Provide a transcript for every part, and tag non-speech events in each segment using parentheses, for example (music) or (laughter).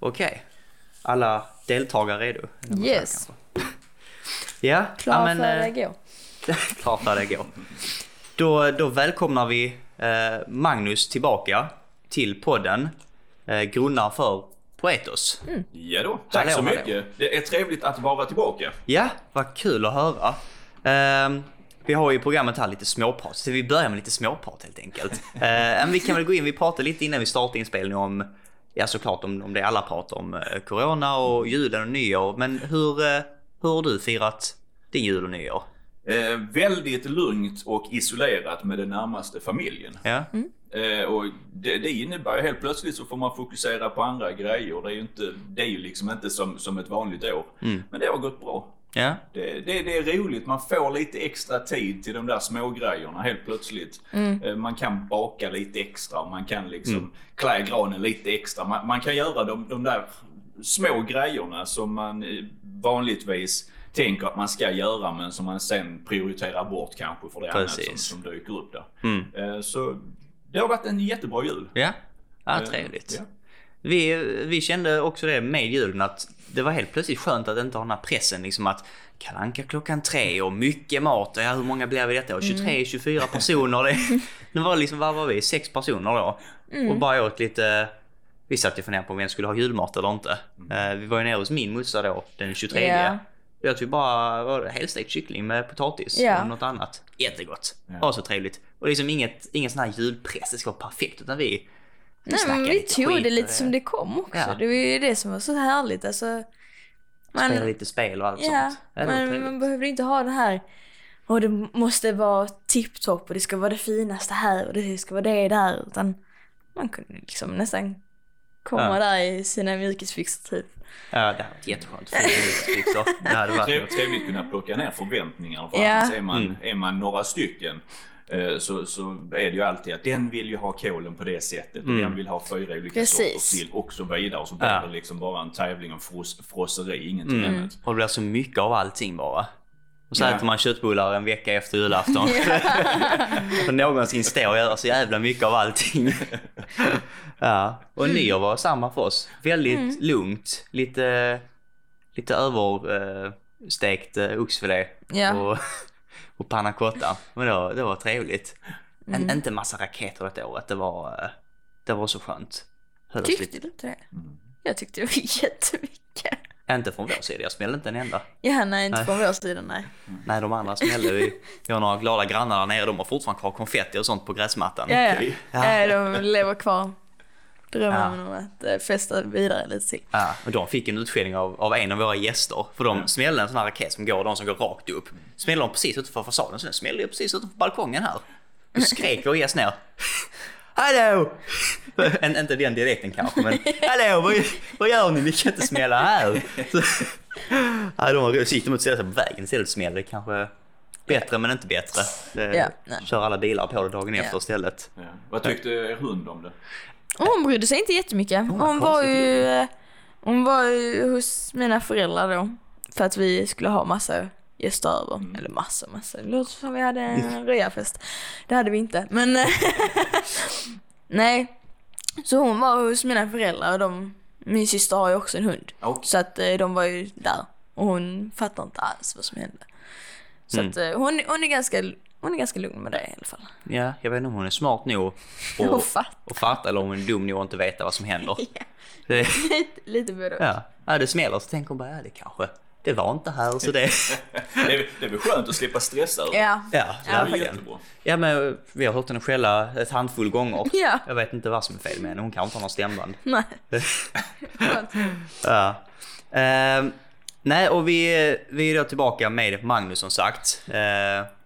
Okej. Alla deltagare redo? Yes. Ja, Klar men, för eh, (laughs) att gå. klart för det går. Då, då välkomnar vi eh, Magnus tillbaka till podden. Eh, grundaren för Poetos. Ja då, tack Hallå, så hallå. mycket. Det är trevligt att vara tillbaka. Ja, vad kul att höra. Ehm, vi har ju i programmet här lite småprat, så vi börjar med lite småprat helt enkelt. (laughs) Eh, men vi kan väl gå in, vi pratade lite innan vi startade inspelningen om, ja såklart om, om det alla pratar om, eh, corona och julen och nyår. Men hur, eh, hur har du firat din jul och nyår? Eh, väldigt lugnt och isolerat med den närmaste familjen. Ja, Eh, och det, det innebär ju helt plötsligt så får man fokusera på andra grejer. Det är ju, inte, det är ju liksom inte som, som ett vanligt år. Men det har gått bra. Ja, Det, det, det är roligt, man får lite extra tid till de där små grejerna helt plötsligt. Eh, Man kan baka lite extra, man kan liksom klä granen lite extra. Man, man kan göra de, de där små grejerna som man eh, vanligtvis tänker att man ska göra men som man sen prioriterar bort kanske för det är annat som, Precis. som dyker upp där. Mm. Eh, Så det har varit en jättebra jul. ja. Ja, trevligt. ja. Vi, vi kände också det med julen att det var helt plötsligt skönt att inte ha den här pressen liksom att Kalle Anka klockan tre och mycket mat och ja, hur många blir vi detta? Och 23, 24 personer. Det, (laughs) det var liksom, vad var vi? Sex personer då. Och bara åt lite, vi satt ju funderade på om vi skulle ha julmat eller inte. Eh, vi var ju nere hos min morsa då, den 23. Ja. Jag tror bara var helstekt kyckling med potatis Ja. och något annat. Jättegott. Ja. Det var så trevligt. Och liksom inget, ingen sån här julpress, det ska vara perfekt. Utan vi Nej, men vi tog det lite som det kom också. Ja. Det var ju det som var så härligt. Alltså, man, Spela lite spel och allt ja, sånt. Ja, trevligt. man behöver inte ha det här och det måste vara tipptopp och det ska vara det finaste här och det ska vara det där. Utan man kunde liksom nästan komma Ja. där i sina mjukisbyxor typ. Ja, det hade varit jätteskönt. Det hade varit Trevligt, att kunna plocka ner förväntningarna. För Ja. annars är man, Mm. är man några stycken så, så är det ju alltid att den vill ju ha kolen på det sättet och Mm. den vill ha fyra olika Precis. sorters sill och så vidare. Och så blir Ja. det liksom bara en tävling om fros, frosseri, ingenting Mm. annat. Och det blir så mycket av allting bara. Och så Ja. äter man köttbullar en vecka efter julafton. (laughs) För (laughs) någonsin står och gör så jävla mycket av allting. (laughs) ja. Och nyår var samma för oss. Väldigt lugnt. Lite, lite överstekt eh, oxfilé Ja. och, och panna cotta. Men det var, det var trevligt. En, inte massa raketer detta året. Det var, eh, det var så skönt. Höll Tyckte du inte det? Jag tyckte det var (laughs) jättemycket. inte från vår sida, jag smällde inte en enda. Ja, nej inte Nej. från vår sida nej. Nej, de andra smällde. Vi, vi har några glada grannar där nere. De har fortfarande kvar konfetti och sånt på gräsmattan. Ja, ja. Ja. de lever kvar. Drömmen Ja. om att eh, festa vidare lite till. Ja, och de fick en utskällning av, av en av våra gäster. För de smällde en sån här raket som går, de som går rakt upp. Smällde de precis utanför fasaden, så den smällde ju precis utanför balkongen här. Då skrek vår gäst ner. Hallå! En, inte den dialekten kanske, men hallå, vad, vad gör ni? Vi kan inte smälla här. Så, ja, de var så gick de ut och ställde sig på vägen istället och smällde. Kanske bättre, men inte bättre. Det, nej. kör alla bilar på det dagen efter istället. Ja. Vad tyckte er hund om det? Hon brydde sig inte jättemycket. vad Hon var ju, eh, hon var ju hos mina föräldrar då. För att vi skulle ha massa gäster över. Eller massa, massa. Det låter som vi hade en (laughs) röjarfest. Det hade vi inte. Men eh, (laughs) nej. Så hon var hos mina föräldrar och de, min syster har ju också en hund. Och, Så att eh, de var ju där. Och hon fattar inte alls vad som hände. Så Mm. att hon, hon, är ganska, hon är ganska lugn med det i alla fall. Ja, jag vet inte om hon är smart nog Och och, fatt. och fatta eller om hon är dum nog att inte veta vad som händer. (laughs) Ja. Det, Lite, lite både ja. ja, det smäller så tänker hon bara, ja det kanske, det var inte här så det... (laughs) det, är, det är väl skönt att slippa stressa över. Ja. Ja, det är jättebra. Ja, men vi har hört henne skälla ett handfull gånger. Ja. Jag vet inte vad som är fel med henne, hon kanske inte har någon stämband. (laughs) Nej. Ja. Ehm, nej, och vi, vi är då tillbaka med Magnus som sagt. Uh,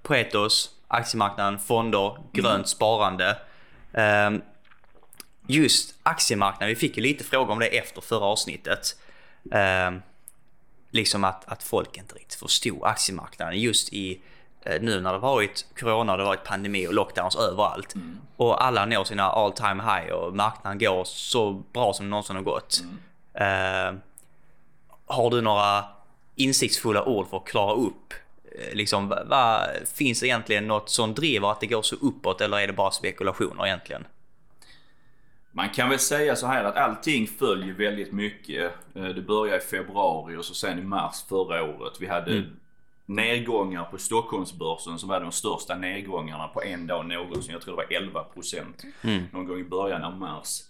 Poetos, aktiemarknaden, fonder, grönt sparande. Ehm, just aktiemarknaden, vi fick ju lite frågor om det efter förra avsnittet. Ehm, liksom att, att folk inte riktigt förstod aktiemarknaden just i eh, nu när det varit corona, det har varit pandemi och lockdowns överallt. Och alla når sina all time high och marknaden går så bra som någonsin har gått. Eh, har du några insiktsfulla ord för att klara upp? Eh, Liksom, vad, vad, finns det egentligen något som driver att det går så uppåt eller är det bara spekulationer egentligen? Man kan väl säga så här att allting följer väldigt mycket. Eh, Det började i februari och så sen i mars förra året. Vi hade Mm. nedgångar på Stockholmsbörsen som var de största nedgångarna på en dag någonsin. Jag tror det var 11 procent Mm. någon gång i början av mars.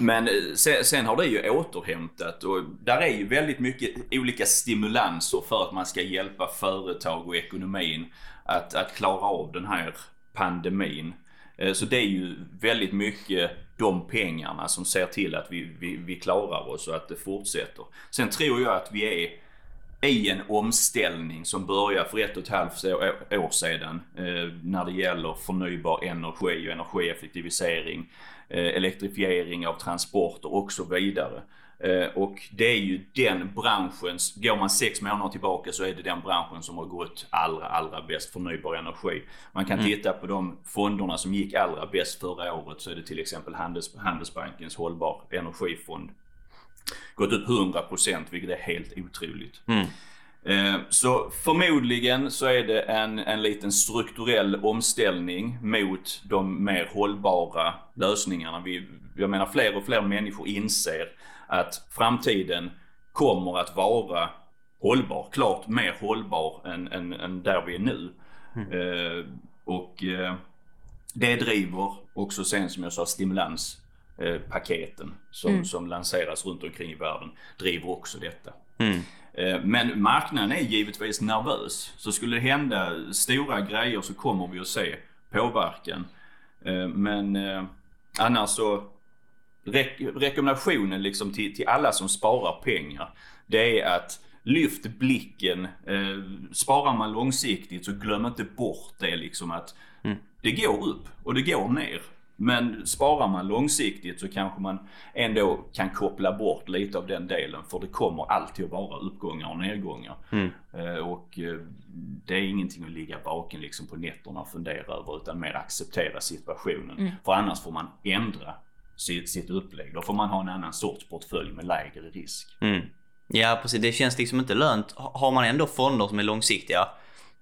Men eh, sen, sen har det ju återhämtat och där är ju väldigt mycket olika stimulanser för att man ska hjälpa företag och ekonomin att, att klara av den här pandemin. Eh, så det är ju väldigt mycket de pengarna som ser till att vi, vi, vi klarar oss och att det fortsätter. Sen tror jag att vi är i en omställning som börjar för ett och ett halvt år, sedan eh, när det gäller förnybar energi och energieffektivisering, eh, elektrifiering av transporter och så vidare. Eh, och det är ju den branschen, går man sex månader tillbaka så är det den branschen som har gått allra, allra bäst förnybar energi. Man kan titta på de fonderna som gick allra bäst förra året så är det till exempel Handels, Handelsbankens hållbar energifond gått upp 100% vilket är helt otroligt. Eh, Så förmodligen så är det en, en liten strukturell omställning mot de mer hållbara lösningarna. Vi, jag menar fler och fler människor inser att framtiden kommer att vara hållbar. Klart mer hållbar än, än, än där vi är nu. Eh, och eh, det driver också sen som jag sa stimulanspaketen som, som lanseras runt omkring i världen driver också detta. Eh, Men marknaden är givetvis nervös. Så skulle det hända stora grejer så kommer vi att se påverkan. Eh, Men eh, annars så rek- rekommendationen liksom till, till alla som sparar pengar. Det är att lyft blicken. Eh, sparar man långsiktigt så glöm inte bort det liksom att det går upp och det går ner. Men sparar man långsiktigt så kanske man ändå kan koppla bort lite av den delen för det kommer alltid att vara uppgångar och nedgångar. Eh, och eh, det är ingenting att ligga vaken liksom på nätterna och fundera över utan mer acceptera situationen. För annars får man ändra sitt, sitt upplägg. Då får man ha en annan sorts portfölj med lägre risk. Mm. Ja, precis. Det känns liksom inte lönt. Har man ändå fonder som är långsiktiga,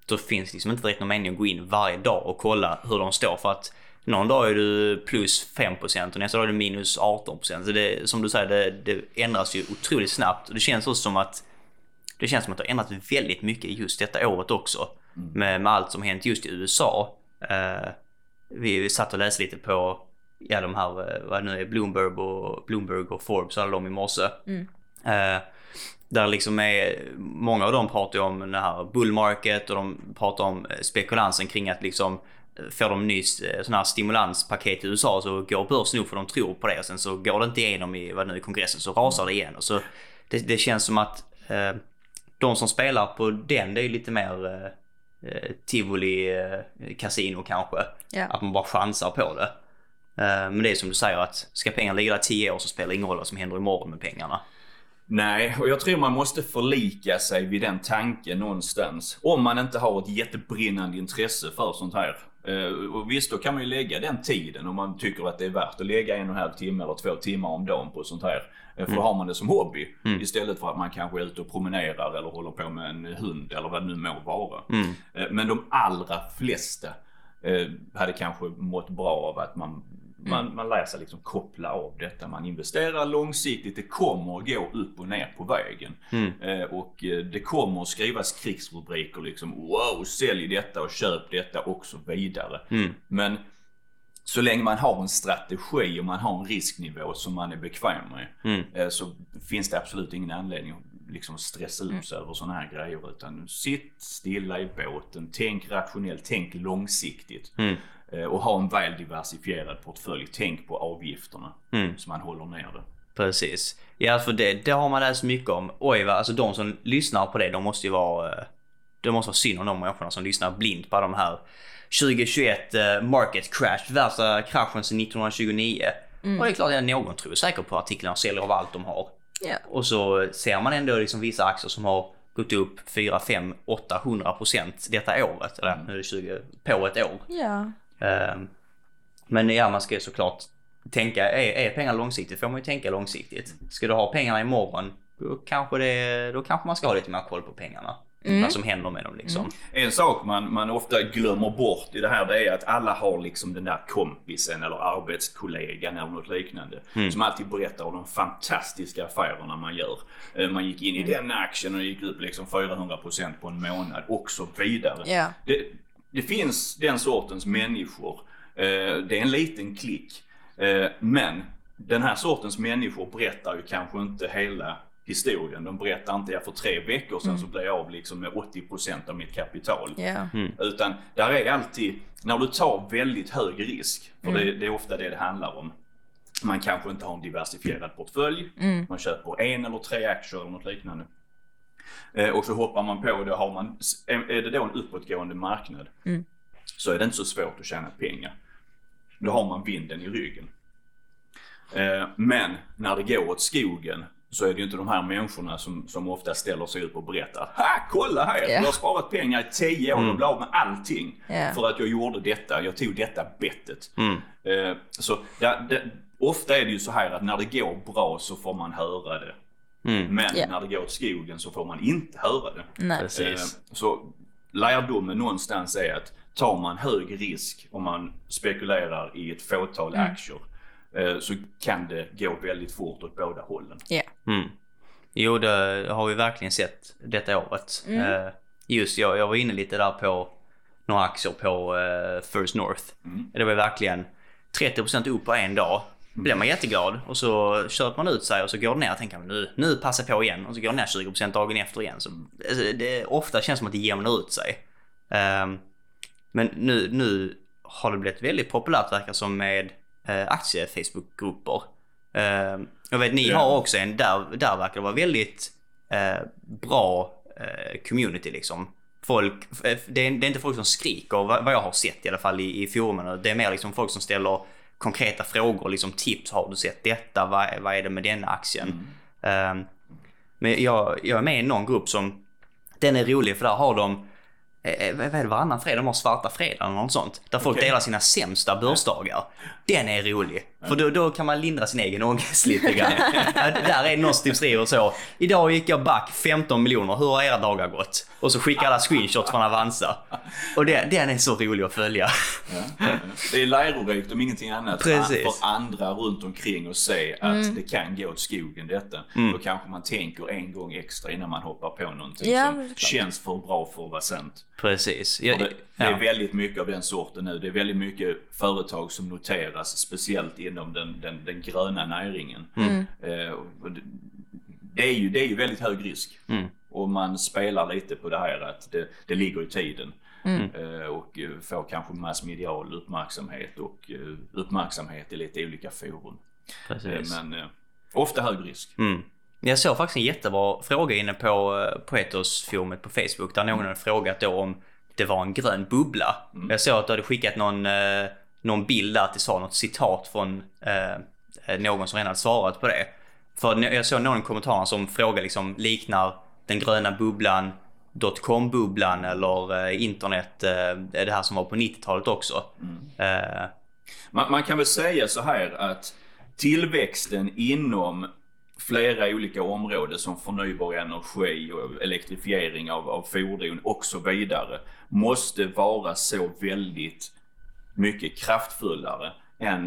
då finns liksom inte direkt någon mening att gå in varje dag och kolla hur de står. För att någon dag är du plus 5% och nästa dag är du minus 18%. Så det, som du säger, det, det ändras ju otroligt snabbt. Och det känns också som att det känns som att det har ändrat väldigt mycket just detta året också. Med, med allt som hänt just i USA. Eh, vi, vi satt och läste lite på ja, de här, eh, vad nu är, Bloomberg och, Bloomberg och Forbes, alla de i morse. Eh, där liksom är, många av dem pratar ju om den här bull market och de pratar om spekulansen kring att liksom får de nyss eh, sådana här stimulanspaket i USA så går börsen upp för de tror på det och sen så går det inte igenom i, vad nu är, kongressen så rasar det igen. Och så det, det känns som att eh, de som spelar på den det är lite mer eh, eh, tivoli eh, kasino kanske. Ja. Att man bara chansar på det. Eh, men det är som du säger att ska pengarna ligga där 10 år så spelar det ingen roll vad som händer imorgon med pengarna. Nej, och jag tror man måste förlika sig vid den tanken någonstans. Om man inte har ett jättebrinnande intresse för sånt här. Eh, Och visst, då kan man ju lägga den tiden om man tycker att det är värt att lägga en och en halv timme eller två timmar om dagen på sånt här. Eh, För då har man det som hobby istället för att man kanske är ute och promenerar eller håller på med en hund eller vad det nu må vara. Eh, Men de allra flesta hade kanske mått bra av att man man, man lär sig liksom koppla av detta. Man investerar långsiktigt. Det kommer att gå upp och ner på vägen. Eh, och eh, det kommer att skrivas krigsrubriker liksom wow, sälj detta och köp detta och så vidare. Men så länge man har en strategi och man har en risknivå som man är bekväm med eh, så finns det absolut ingen anledning att liksom stressa upp sig över sådana här grejer. Utan sitt stilla i båten, tänk rationellt, tänk långsiktigt. Eh, Och ha en väl diversifierad portfölj. Tänk på avgifterna så man håller ner det. Precis. Ja, för det, det har man läst mycket om. Oj, va, alltså de som lyssnar på det, de måste ju vara... eh, Det måste vara synd om de människorna som lyssnar blint på de här 2021 eh, market crash, värsta kraschen sedan 1929. Och det är klart att någon tror säkert på artiklarna och säljer av allt de har. Ja. Och så ser man ändå liksom vissa aktier som har gått upp 4, 5, 800 procent detta året. Eller nu är det 20 på ett år. Ja. Ehm, Men ja, man ska ju såklart tänka, är, är pengar långsiktigt får man ju tänka långsiktigt. Ska du ha pengarna imorgon, då kanske, det, då kanske man ska ha lite mer koll på pengarna. vad som händer med dem liksom. En sak man, man ofta glömmer bort i det här det är att alla har liksom den där kompisen eller arbetskollegan eller något liknande. Som alltid berättar om de fantastiska affärerna man gör. Eh, Man gick in i den aktien och gick upp liksom 400% på en månad och så vidare. Ja. Det, det finns den sortens människor. Eh, Det är en liten klick. Eh, Men den här sortens människor berättar ju kanske inte hela historien. De berättar inte, ja, för tre veckor sedan så blev jag av liksom med 80% av mitt kapital. Ja. Utan där är alltid, när du tar väldigt hög risk, för det, det är ofta det det handlar om. Man kanske inte har en diversifierad portfölj. Man köper en eller tre aktier eller något liknande. Eh, och så hoppar man på det. Har man, är det då en uppåtgående marknad så är det inte så svårt att tjäna pengar. Då har man vinden i ryggen. Eh, Men när det går åt skogen så är det ju inte de här människorna som, som ofta ställer sig upp och berättar Ha! Kolla här! Ja. Jag har sparat pengar i 10 år och blev av med allting. Ja. För att jag gjorde detta. Jag tog detta bettet. Eh, Så det, det, ofta är det ju så här att när det går bra så får man höra det. Men Ja. när det går åt skogen så får man inte höra det. Nej. Precis. Eh, Så lärdomen någonstans är att tar man hög risk om man spekulerar i ett fåtal aktier eh, så kan det gå väldigt fort åt båda hållen. Ja. Mm. Jo, det har vi verkligen sett detta året. Eh, just jag, jag var inne lite där på några aktier på First North. Det var verkligen 30% upp på en dag. Blir man jätteglad och så köper man ut sig och så går det ner och tänker nu, nu passar jag på igen och så går det ner 20% dagen efter igen. Så, alltså, det ofta känns som att det jämnar ut sig. Ehm, men nu, nu har det blivit väldigt populärt verkar som med eh, aktie-Facebookgrupper. Eh, jag vet ni Ja. har också en, där, där verkar det vara väldigt eh, bra eh, community liksom. Folk, det är, det är inte folk som skriker vad jag har sett i alla fall i, i forumen. Det är mer liksom folk som ställer konkreta frågor, liksom tips. Har du sett detta? Vad, är- vad är det med den aktien? Eh, men jag, jag är med i någon grupp som, den är rolig för där har de eh, vad är det, varannan fredag, de har svarta fredag eller något sånt. Där folk Okej. delar sina sämsta börsdagar. Den är rolig. För då, då kan man lindra sin egen ångest lite grann. (laughs) Där är någon som skriver så. Idag gick jag back 15 miljoner, hur har era dagar gått? Och så skickar alla screenshots från Avanza. Och det, den är så rolig att följa. Det är lärorikt om ingenting annat Precis. för andra runt omkring och se att det kan gå åt skogen detta. Då kanske man tänker en gång extra innan man hoppar på någonting Ja, som känns för bra för att vara sant. Precis. Jag, det, det är ja. väldigt mycket av den sorten nu. Det är väldigt mycket företag som noteras, speciellt inom den, den, den gröna näringen. Eh, och det, det, är ju, det är ju väldigt hög risk. Och man spelar lite på det här att det, det ligger i tiden. Eh, och eh, får kanske massmedial uppmärksamhet och eh, uppmärksamhet i lite olika forum. Eh, Precis. men eh, ofta hög risk. Mm. Jag såg faktiskt en jättebra fråga inne på, eh, på Facebook där någon hade frågat då om det var en grön bubbla. Jag såg att du hade skickat någon, eh, någon bild där att det sa något citat från eh, någon som redan hade svarat på det. För jag såg någon i kommentarerna som frågade liksom liknar den gröna bubblan dotcom-bubblan eller eh, internet, eh, det här som var på 90-talet också. Eh, Man, man kan väl säga så här att tillväxten inom flera olika områden som förnybar energi och elektrifiering av, av fordon och så vidare måste vara så väldigt mycket kraftfullare än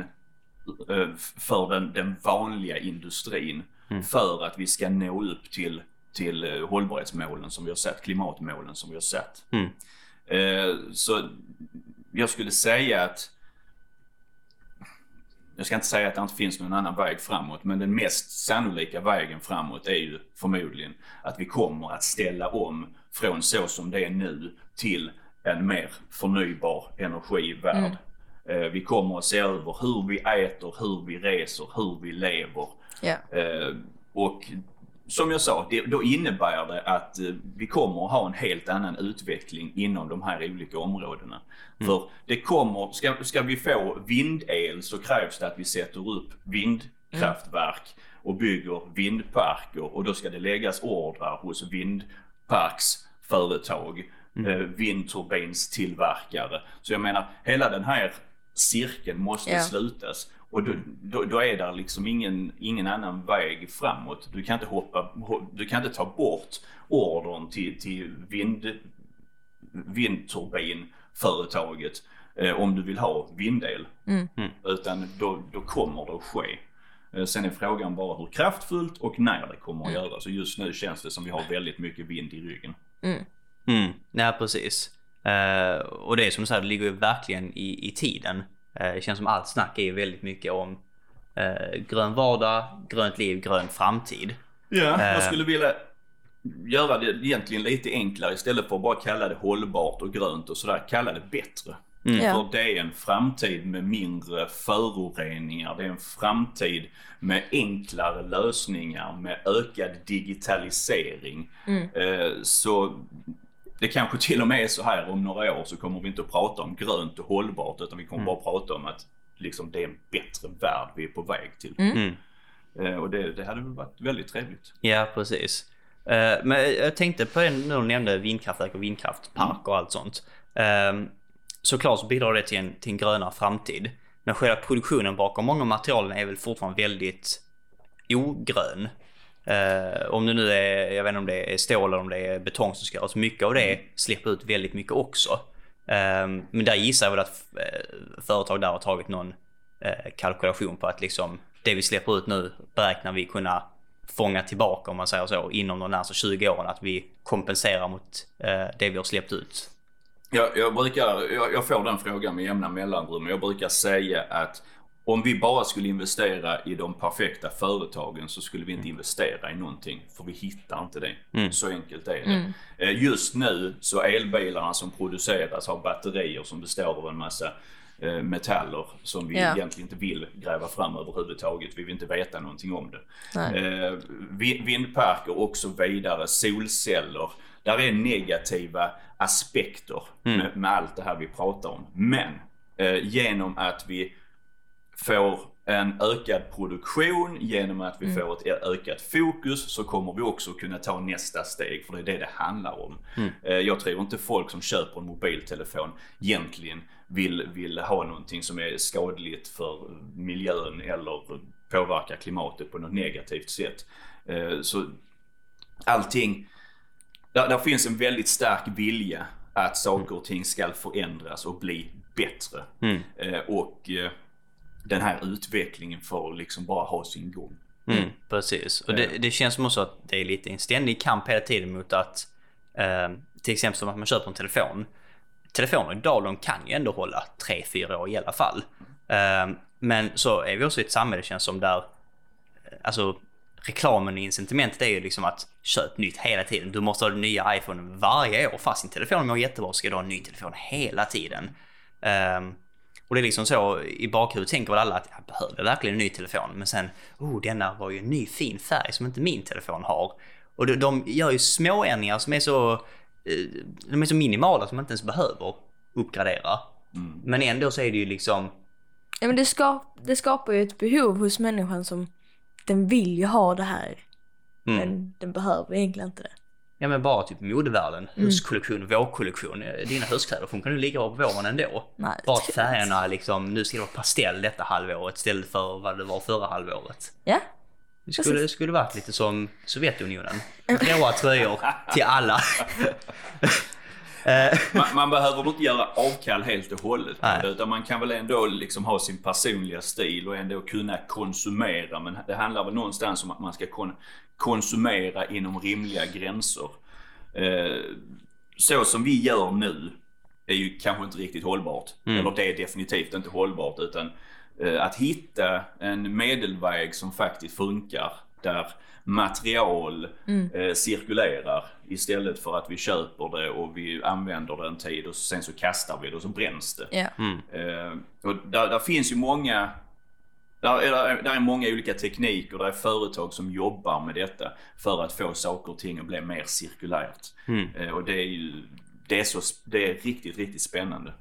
eh, för den, den vanliga industrin för att vi ska nå upp till, till eh, hållbarhetsmålen som vi har satt, klimatmålen som vi har satt. Mm. Eh, Så jag skulle säga att jag ska inte säga att det inte finns någon annan väg framåt, men den mest sannolika vägen framåt är ju förmodligen att vi kommer att ställa om från så som det är nu till en mer förnybar energivärld. Eh, Vi kommer att se över hur vi äter, hur vi reser, hur vi lever. Eh, och som jag sa, det, då innebär det att eh, vi kommer att ha en helt annan utveckling inom de här olika områdena. För det kommer, ska, ska vi få vindel så krävs det att vi sätter upp vindkraftverk och bygger vindparker och då ska det läggas ordrar hos vindparksföretag, eh, vindturbinstillverkare. Så jag menar, hela den här cirkeln måste Ja. slutas. Och då, då, då är det liksom ingen, ingen annan väg framåt. Du kan inte hoppa, du kan inte ta bort ordern till, till vind, vindturbinföretaget eh, om du vill ha vindel. Mm. Utan då, då kommer det att ske. Eh, Sen är frågan bara hur kraftfullt och när det kommer att göra. Så just nu känns det som vi har väldigt mycket vind i ryggen. Mm, nej precis. Eh, och det är som du säger, det ligger ju verkligen i, i tiden. Eh, det känns som allt snack är ju väldigt mycket om eh, grön vardag, grönt liv, grön framtid. Ja, jag skulle vilja göra det egentligen lite enklare istället för att bara kalla det hållbart och grönt och sådär. Kalla det bättre. Ja. För det är en framtid med mindre föroreningar. Det är en framtid med enklare lösningar, med ökad digitalisering. Eh, Så det kanske till och med är så här om några år så kommer vi inte att prata om grönt och hållbart utan vi kommer bara prata om att liksom, det är en bättre värld vi är på väg till. Mm. Eh, Och det, det hade väl varit väldigt trevligt. Ja, precis. Eh, men jag tänkte på det när du nämnde vindkraftverk och vindkraftpark och allt sånt. Eh, såklart så bidrar det till en, till en grönare framtid. Men själva produktionen bakom många av materialen är väl fortfarande väldigt ogrön. Eh, om det nu är, jag vet inte om det är stål eller om det är betong som ska göras. Mycket av det släpper ut väldigt mycket också. Eh, men där gissar jag väl att eh, företag där har tagit någon eh, kalkylation på att liksom det vi släpper ut nu beräknar vi kunna fånga tillbaka om man säger så inom de närmaste 20 åren. Att vi kompenserar mot det vi har släppt ut. Jag, jag, brukar, jag, jag får den frågan med jämna mellanrum. Jag brukar säga att om vi bara skulle investera i de perfekta företagen så skulle vi inte investera i någonting. För vi hittar inte det. Så enkelt är det. Eh, Just nu så elbilarna som produceras har batterier som består av en massa eh, metaller som vi Ja. egentligen inte vill gräva fram överhuvudtaget. Vi vill inte veta någonting om det. Nej. Eh, vi- vindparker och så vidare, solceller. Där är negativa aspekter med, med allt det här vi pratar om. Men eh, genom att vi får en ökad produktion, genom att vi får ett ökat fokus så kommer vi också kunna ta nästa steg. För det är det det handlar om. Eh, Jag tror inte folk som köper en mobiltelefon egentligen vill, vill ha någonting som är skadligt för miljön eller påverkar klimatet på något negativt sätt. Eh, Så allting, där, där finns en väldigt stark vilja att saker och ting ska förändras och bli bättre. Eh, Och den här utvecklingen får liksom bara ha sin gång. Mm, precis. Och det, det känns som också att det är lite en ständig kamp hela tiden mot att eh, till exempel som att man köper en telefon. Telefoner idag de kan ju ändå hålla 3-4 år i alla fall. Eh, men så är vi också i ett samhälle känns som där eh, alltså reklamen och incitamentet är ju liksom att köp nytt hela tiden. Du måste ha den nya iPhone varje år. Fast din telefon mår jättebra ska du ha en ny telefon hela tiden. Ehm, och det är liksom så i bakhuvudet tänker väl alla att jag behöver verkligen en ny telefon. Men sen, oh denna var ju en ny fin färg som inte min telefon har. Och de, de gör ju små ändringar som är så, eh, de är så minimala som man inte ens behöver uppgradera. Men ändå så är det ju liksom, Ja, men det, skap, det skapar ju ett behov hos människan som den vill ju ha det här. Men den behöver egentligen inte det. Ja men bara typ modevärlden, höstkollektion, vårkollektion. Dina höstkläder funkar nu lika bra på våren ändå. Nej, bara att jag färgerna liksom, nu ska det vara pastell detta halvåret istället för vad det var förra halvåret. Ja, Det skulle, det skulle varit lite som Sovjetunionen. Gråa tröjor till alla. (laughs) Man, man behöver inte göra avkall helt och hållet på det, utan man kan väl ändå liksom ha sin personliga stil och ändå kunna konsumera. Men det handlar väl någonstans om att man ska kon konsumera inom rimliga gränser. Eh, så som vi gör nu är ju kanske inte riktigt hållbart. Eller det är definitivt inte hållbart utan eh, att hitta en medelväg som faktiskt funkar där material eh, cirkulerar istället för att vi köper det och vi använder det en tid och sen så kastar vi det och så bränns det. ja. Eh, och där, där finns ju många där är, där, är, många olika tekniker, där är företag som jobbar med detta för att få saker och ting att bli mer cirkulärt. Eh, och det är ju det är, så, det är riktigt, riktigt spännande.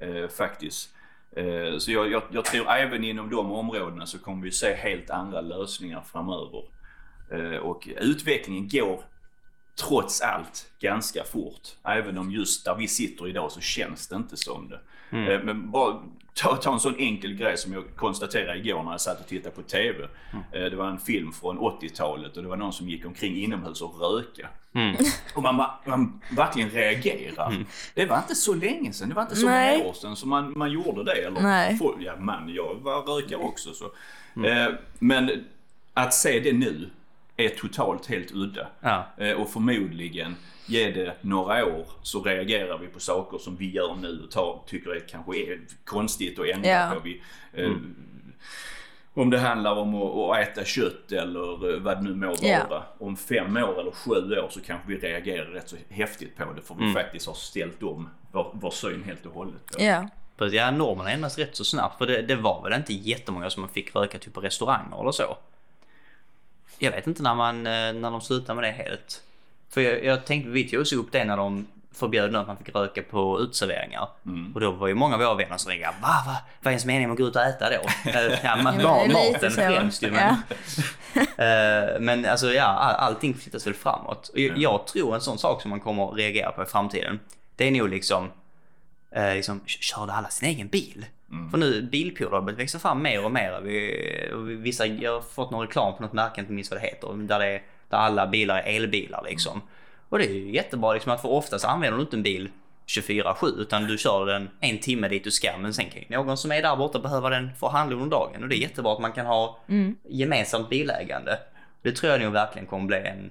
Eh, faktiskt. Eh, så jag, jag, jag tror även inom de områdena så kommer vi se helt andra lösningar framöver. Eh, och utvecklingen går trots allt ganska fort. Även om just där vi sitter idag så känns det inte som det. Eh, Men bara ta, ta en sån enkel grej som jag konstaterade igår när jag satt och tittade på TV. Eh, Det var en film från 80-talet och det var någon som gick omkring inomhus och röka. (laughs) Och man, man, verkligen reagerar. Det var inte så länge sedan, det var inte så Nej. många år sedan som man, man gjorde det. Eller Nej. folk, ja man, jag var rökare också. Så. Eh, men att se det nu är totalt helt udda. Ja. Eh, och förmodligen, ge det några år så reagerar vi på saker som vi gör nu och tar, tycker det kanske är konstigt att ändra Ja. på. Vi, eh, Om det handlar om att, att äta kött eller eh, vad det nu må vara. Ja. Om fem år eller sju år så kanske vi reagerar rätt så häftigt på det för vi faktiskt har ställt om vår, vår syn helt och hållet. Ja. Precis, ja, normerna ändras rätt så snabbt. För det, det var väl inte jättemånga som fick röka typ på restauranger eller så. Jag vet inte när, man, eh, när de slutade med det helt. För jag, jag tänkte, vi tog oss upp det när de förbjöd att man fick röka på uteserveringar. Och då var ju många av våra vänner som ringde. Va, va, vad är ens meningen med att gå ut och äta då? (laughs) Eh, ja, man, Ja, maten främst ju. Men, (laughs) Eh, men alltså ja, all, allting flyttas väl framåt. Och jag, jag tror en sån sak som man kommer att reagera på i framtiden. Det är nog liksom, eh, liksom körde alla sin egen bil? För nu bilpooler växa fram mer och mer. Vi- vissa, jag har fått någon reklam på något märke, jag inte minns vad det heter, där, det är, där alla bilar är elbilar liksom. Och det är ju jättebra liksom att för oftast använder du inte en bil 24-7 utan du kör den en timme dit du ska men sen kan ju någon som är där borta behöva den för att handla under dagen och det är jättebra att man kan ha gemensamt bilägande. Det tror jag nog verkligen kommer bli en,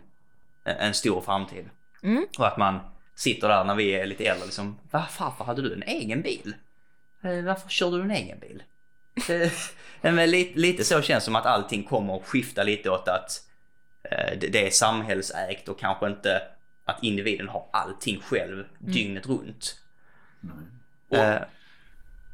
en stor framtid. Och att man sitter där när vi är lite äldre liksom, va farfar hade du en egen bil? Eh, Varför kör du en egen bil? (laughs) Men lite, lite så känns det som att allting kommer att skifta lite åt att eh, det, det är samhällsägt och kanske inte att individen har allting själv dygnet runt. Och, Eh,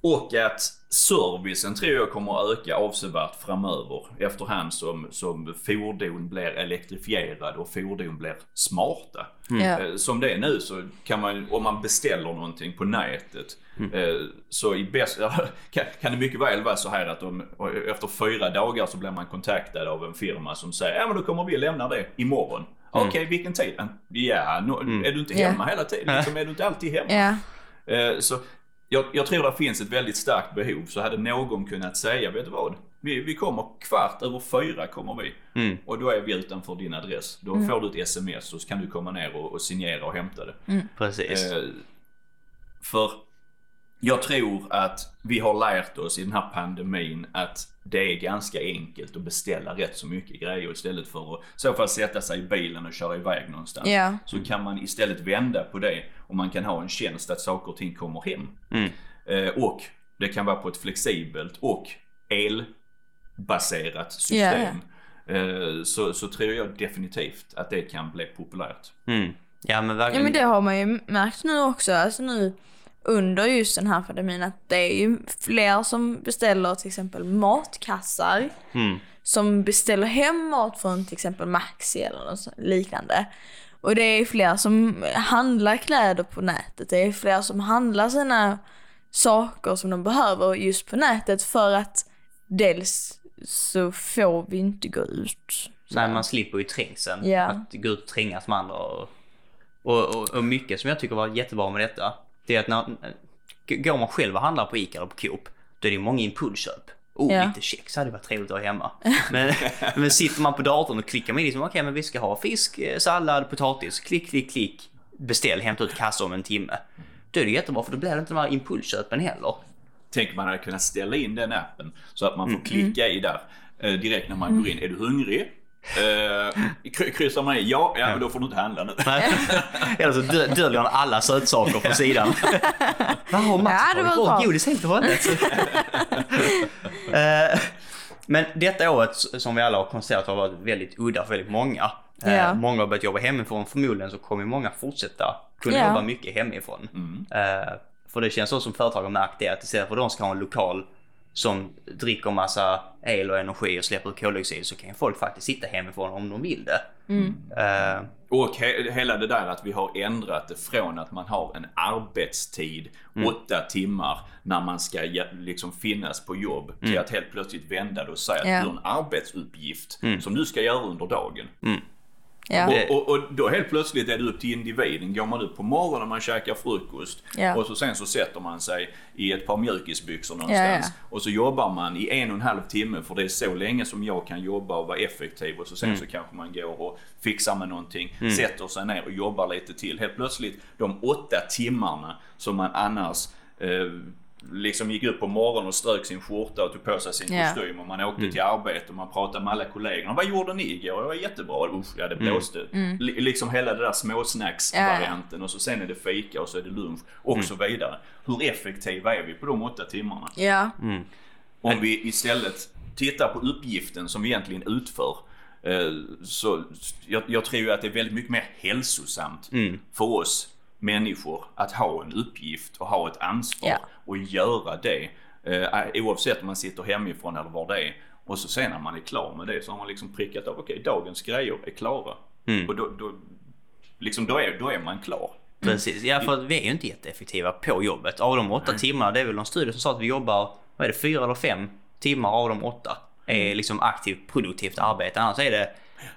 och att servicen tror jag kommer att öka avsevärt framöver efterhand som, som fordon blir elektrifierade och fordon blir smarta. Ja. Eh, Som det är nu så kan man, om man beställer någonting på nätet, eh, så i bäst, (laughs) kan, kan det mycket väl vara så här att om, efter fyra dagar så blir man kontaktad av en firma som säger ja men då kommer vi lämna det imorgon. Okej, vilken tid? Ja, no, är du inte hemma hela tiden? Liksom, är du inte alltid hemma? Ja. Eh, Så jag, jag tror det finns ett väldigt starkt behov. Så hade någon kunnat säga, vet du vad? Vi, vi kommer kvart över fyra kommer vi. Mm. Och då är vi utanför din adress. Då får du ett sms och så kan du komma ner och, och signera och hämta det. precis. Eh, för jag tror att vi har lärt oss i den här pandemin att det är ganska enkelt att beställa rätt så mycket grejer istället för att i så fall sätta sig i bilen och köra iväg någonstans. Ja. Så kan man istället vända på det och man kan ha en tjänst att saker och ting kommer hem. Eh, och det kan vara på ett flexibelt och elbaserat system. Eh, så, så tror jag definitivt att det kan bli populärt. Mm. Ja men Ja verkligen. men det har man ju märkt nu också, alltså nu under just den här pandemin att det är ju fler som beställer till exempel matkassar. Mm. Som beställer hem mat från till exempel Maxi eller något liknande. Och det är fler som handlar kläder på nätet. Det är fler som handlar sina saker som de behöver just på nätet för att dels så får vi inte gå ut. Nej, man slipper ju trängseln. Ja. Att gå ut och trängas med andra. Och, och, och, och mycket som jag tycker var jättebra med detta, det är att när, går man själv och handlar på Ica eller på Coop, då är det många impulsköp. Oh, Ja. lite kex hade varit trevligt att ha hemma. Men, (laughs) men sitter man på datorn och klickar med liksom, okej men vi ska ha fisk, eh, sallad, potatis, klick, klick, klick, beställ, hämta ut kassa om en timme. Då är det jättebra för då blir det inte de här impulsköpen heller. Tänk man hade kunnat ställa in den appen så att man Mm. får klicka i där eh, direkt när man går in. Är du hungrig? Eh, kry- kryssar man i ja, ja, men då får du inte handla nu. (laughs) Eller så dö- döljer han alla sötsaker på sidan. Vad har Max Ja, det var tagit bort? bra. Godis helt och hållet. Eh, Men detta året som vi alla har konstaterat har varit väldigt udda för väldigt många. Eh, Ja. Många har börjat jobba hemifrån. Förmodligen så kommer många fortsätta kunna Ja. jobba mycket hemifrån. Eh, För det känns så som företag har märkt det att istället för att de ska ha en lokal som dricker massa el och energi och släpper ut koldioxid så kan ju folk faktiskt sitta hemifrån om de vill det. Eh, Och he- hela det där att vi har ändrat det från att man har en arbetstid, Mm. åtta timmar, när man ska liksom finnas på jobb, Mm. till att helt plötsligt vända det och säga Ja. att du har en arbetsuppgift Mm. som du ska göra under dagen. Ja. Och, och, och då helt plötsligt är det upp till individen. Går man upp på morgonen, man käkar frukost Ja. och så sen så sätter man sig i ett par mjukisbyxor någonstans. Ja, Och så jobbar man i en och en halv timme för det är så länge som jag kan jobba och vara effektiv. Och så sen så kanske man går och fixar med någonting, sätter sig ner och jobbar lite till. Helt plötsligt de åtta timmarna som man annars eh, liksom gick upp på morgonen och strök sin skjorta och tog på sig sin Ja. kostym och man åkte till arbete och man pratade med alla kollegorna. Vad gjorde ni igår? Det var jättebra. Usch, ja det blåste. Li- Liksom hela det där småsnacksvarianten och så sen är det fika och så är det lunch och så vidare. Hur effektiva är vi på de åtta timmarna? Ja. Om vi istället tittar på uppgiften som vi egentligen utför. eh, Så jag, jag tror ju att det är väldigt mycket mer hälsosamt för oss människor att ha en uppgift och ha ett ansvar Ja. och göra det. eh, Oavsett om man sitter hemifrån eller var det är. Och så sen när man är klar med det så har man liksom prickat av, okej dagens grejer är klara. Och då, då, liksom, då, är, då är man klar. Precis, ja för vi är ju inte jätteeffektiva på jobbet. Av de åtta timmarna, det är väl någon studie som sa att vi jobbar, vad är det, fyra eller fem timmar av de åtta är liksom aktivt produktivt arbete. Annars är det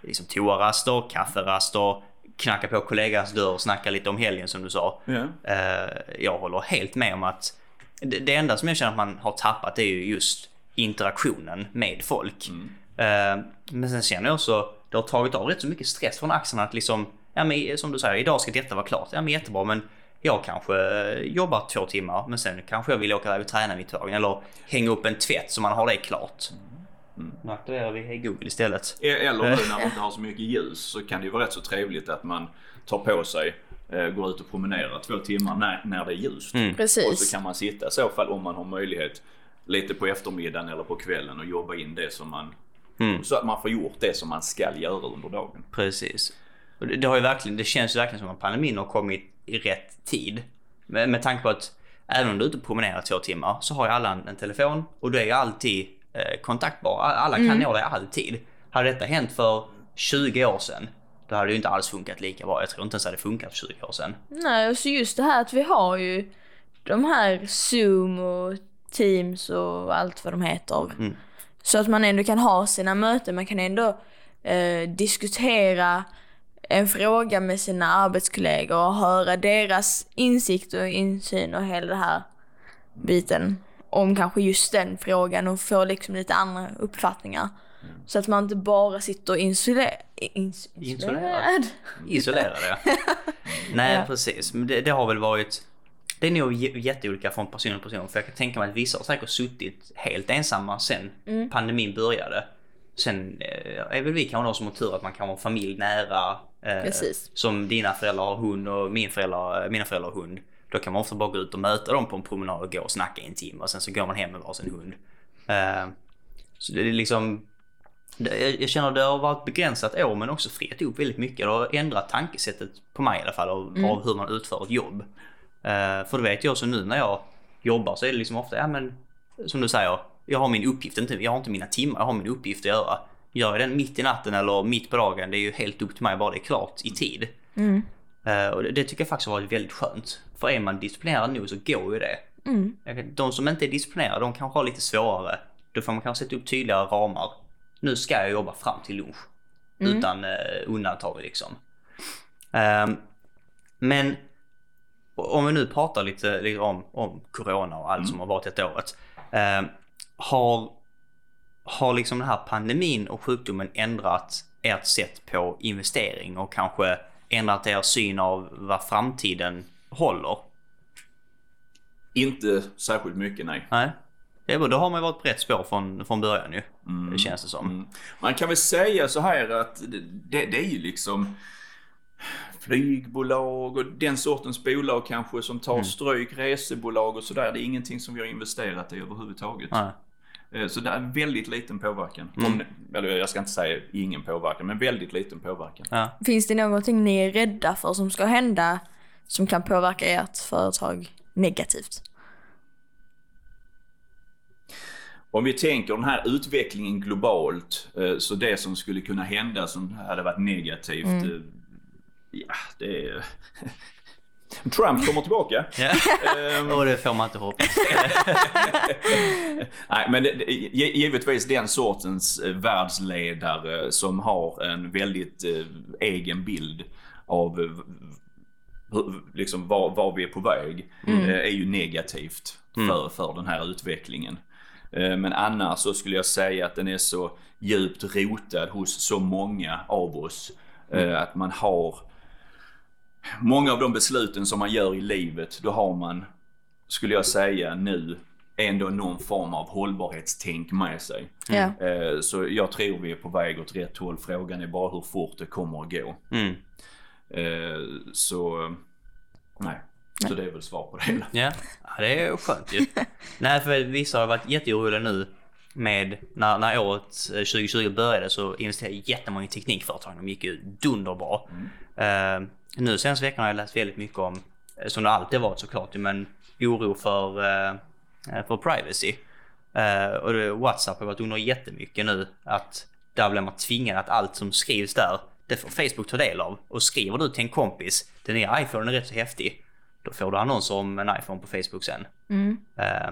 liksom toaraster, kafferaster, knacka på kollegans dörr och snacka lite om helgen som du sa. Eh, jag håller helt med om att det, enda som jag känner att man har tappat är ju just interaktionen med folk. Eh, men sen känner jag också, det har tagit av rätt så mycket stress från axlarna att liksom, ja men som du säger, idag ska detta vara klart. Ja men jättebra men jag kanske jobbar två timmar men sen kanske jag vill åka iväg och träna mitt tag eller hänga upp en tvätt så man har det klart. Nu aktiverar vi Google istället. E- Eller nu när man (laughs) inte har så mycket ljus så kan det ju vara rätt så trevligt att man tar på sig, eh, går ut och promenerar två timmar när, när det är ljust. Och Precis. så kan man sitta i så fall om man har möjlighet lite på eftermiddagen eller på kvällen och jobba in det som man Så att man får gjort det som man ska göra under dagen. Precis. Och det, det, har ju verkligen, det känns ju verkligen som att pandemin har kommit i rätt tid. Med, med tanke på att även om du är ute och promenerar två timmar så har ju alla en, en telefon och du är ju alltid eh, kontaktbar. All- Alla kan nå dig alltid. Hade detta hänt för 20 år sedan då hade det ju inte alls funkat lika bra. Jag tror inte ens det hade funkat för 20 år sedan. Nej, och så just det här att vi har ju de här Zoom och Teams och allt vad de heter. Så att man ändå kan ha sina möten, man kan ändå eh, diskutera en fråga med sina arbetskollegor och höra deras insikt och insyn och hela det här biten om kanske just den frågan och få liksom lite andra uppfattningar. Så att man inte bara sitter isolerad. Ins- Isolerad. Isolerade. (laughs) Nej, Ja. precis. Men det, det har väl varit... Det är nog jätteolika från person till person. För jag kan tänka mig att vissa har säkert suttit helt ensamma sen Mm. pandemin började. Sen eh, är väl vi kanske de som har tur att man kan ha familj nära. Eh. Som dina föräldrar har hund och min föräldrar, mina föräldrar har hund. Då kan man ofta bara gå ut och möta dem på en promenad och gå och snacka i en timme. Och sen så går man hem med varsin hund. Eh, så det är liksom... Det- Jag känner att det har varit begränsat år men också friat upp väldigt mycket. Det har ändrat tankesättet på mig i alla fall av, av hur man utför ett jobb. Eh, för det vet jag också nu när jag jobbar så är det liksom ofta, ja men som du säger, jag har min uppgift, inte, jag har inte mina timmar, jag har min uppgift att göra. Gör jag den mitt i natten eller mitt på dagen, det är ju helt upp till mig bara det är klart i tid. Eh, och det, det tycker jag faktiskt har varit väldigt skönt. För är man disciplinerad nog så går ju det. Kan- De som inte är disciplinerade, de kanske har lite svårare. Då får man kanske sätta upp tydligare ramar. Nu ska jag jobba fram till lunch. Utan eh, undantag liksom. Ehm, men om vi nu pratar lite, lite om, om corona och allt som har varit detta året. ehm, har, har liksom den här pandemin och sjukdomen ändrat ert sätt på investering och kanske ändrat er syn av vad framtiden håller? Inte särskilt mycket nej. Nej. Det är då har man ju varit på rätt spår från, från början ju. Det känns det som. Mm. Man kan väl säga så här att det, det, det är ju liksom flygbolag och den sortens bolag kanske som tar stryk, resebolag och sådär. Det är ingenting som vi har investerat i överhuvudtaget. Nej. Eh, Så det är väldigt liten påverkan. Om, eller jag ska inte säga ingen påverkan, men väldigt liten påverkan. Ja. Finns det någonting ni är rädda för som ska hända som kan påverka ert företag negativt? Om vi tänker den här utvecklingen globalt, eh, så det som skulle kunna hända som hade varit negativt. eh, Ja, det är... (laughs) Trump kommer tillbaka. (laughs) Ehm, Och det får man inte hoppas. (laughs) Nej, men det, det, gi- givetvis den sortens eh, världsledare som har en väldigt eh, egen bild av liksom var, var vi är på väg eh, är ju negativt för, för den här utvecklingen. Eh, Men annars så skulle jag säga att den är så djupt rotad hos så många av oss eh, att man har många av de besluten som man gör i livet, då har man, skulle jag säga nu, ändå någon form av hållbarhetstänk med sig. Eh, Så jag tror vi är på väg åt rätt håll. Frågan är bara hur fort det kommer att gå. Mm. Eh, Så, nej. Så det är väl svar på det hela. Ja, ja det är skönt ju. (laughs) Nej, för vissa har varit jätteoroliga nu med när, när året eh, 2020 började så investerade jättemånga i teknikföretag. De gick ju dunderbra. Eh, nu senaste veckan har jag läst väldigt mycket om, eh, som det alltid varit såklart, men oro för, eh, för privacy. Eh, och det, WhatsApp har varit under jättemycket nu. Att där blir man tvingad att allt som skrivs där, det får Facebook ta del av. Och skriver du till en kompis, den nya iPhonen är rätt så häftig. Då får du annonser om en iPhone på Facebook sen. Eh,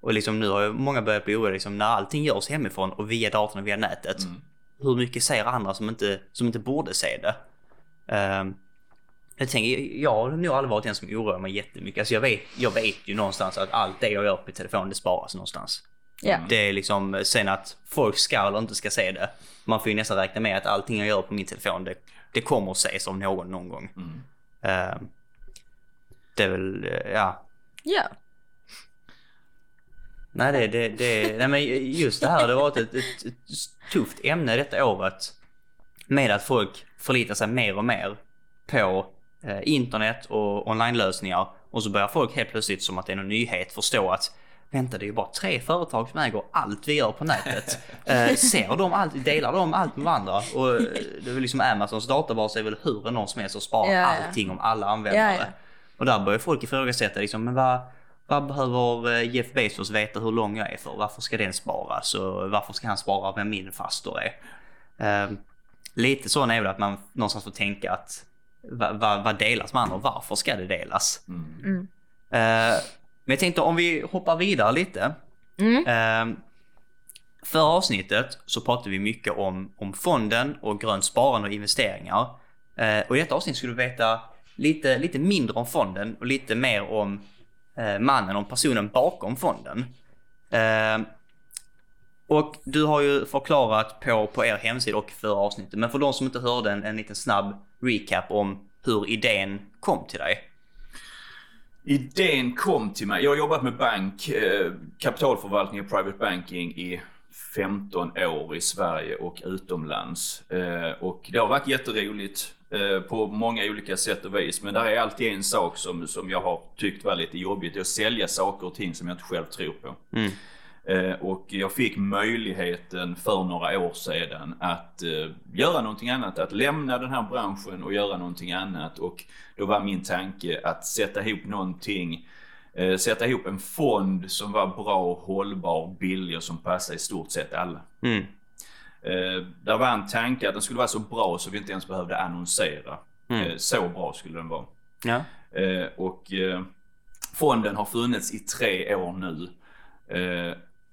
och liksom nu har ju många börjat bli oroliga liksom, när allting görs hemifrån och via datorn och via nätet. Hur mycket ser andra som inte, som inte borde se det? Eh, jag tänker, jag har nog aldrig varit den som oroar mig jättemycket. Alltså jag vet, jag vet ju någonstans att allt det jag gör på telefonen det sparas någonstans. Ja. Det är liksom sen att folk ska eller inte ska se det. Man får ju nästan räkna med att allting jag gör på min telefon det, det kommer att ses av någon någon gång. Eh, det är väl, eh, ja. Ja. Nej, det, det, det, nej men just det här, det har varit ett, ett, ett tufft ämne detta året. Med att folk förlitar sig mer och mer på eh, internet och onlinelösningar. Och så börjar folk helt plötsligt, som att det är någon nyhet, förstå att Vänta, det är ju bara tre företag som äger allt vi gör på nätet. (laughs) Eh, ser de allt, delar de allt med varandra? Och eh, det är liksom Amazons databas är väl hur enorm som helst och sparar Ja, allting om alla användare. Ja. Och där börjar folk ifrågasätta liksom, men vad, vad behöver eh, Jeff Bezos veta hur lång jag är för? Varför ska den sparas? Och varför ska han spara vem min faster är? Eh, lite så är väl att man någonstans får tänka att vad, vad, vad delas med andra och varför ska det delas? Eh, men jag tänkte om vi hoppar vidare lite. Eh, förra avsnittet så pratade vi mycket om, om fonden och grönt sparande och investeringar. Eh, och i detta avsnitt skulle du veta lite, lite mindre om fonden och lite mer om eh, mannen, om personen bakom fonden. Eh, och du har ju förklarat på, på er hemsida och förra avsnittet, men för de som inte hörde en, en liten snabb recap om hur idén kom till dig. Idén kom till mig. Jag har jobbat med bank, eh, kapitalförvaltning och private banking i 15 år i Sverige och utomlands. Eh, och det har varit jätteroligt eh, på många olika sätt och vis. Men där är alltid en sak som, som jag har tyckt var lite jobbigt. Det är att sälja saker och ting som jag inte själv tror på. Mm och jag fick möjligheten för några år sedan att eh, göra någonting annat, att lämna den här branschen och göra någonting annat. Och då var min tanke att sätta ihop någonting, eh, sätta ihop en fond som var bra, hållbar, billig och som passade i stort sett alla. Mm. Eh, där var en tanke att den skulle vara så bra så vi inte ens behövde annonsera. Eh, så bra skulle den vara. Ja. Eh, och eh, fonden har funnits i tre år nu.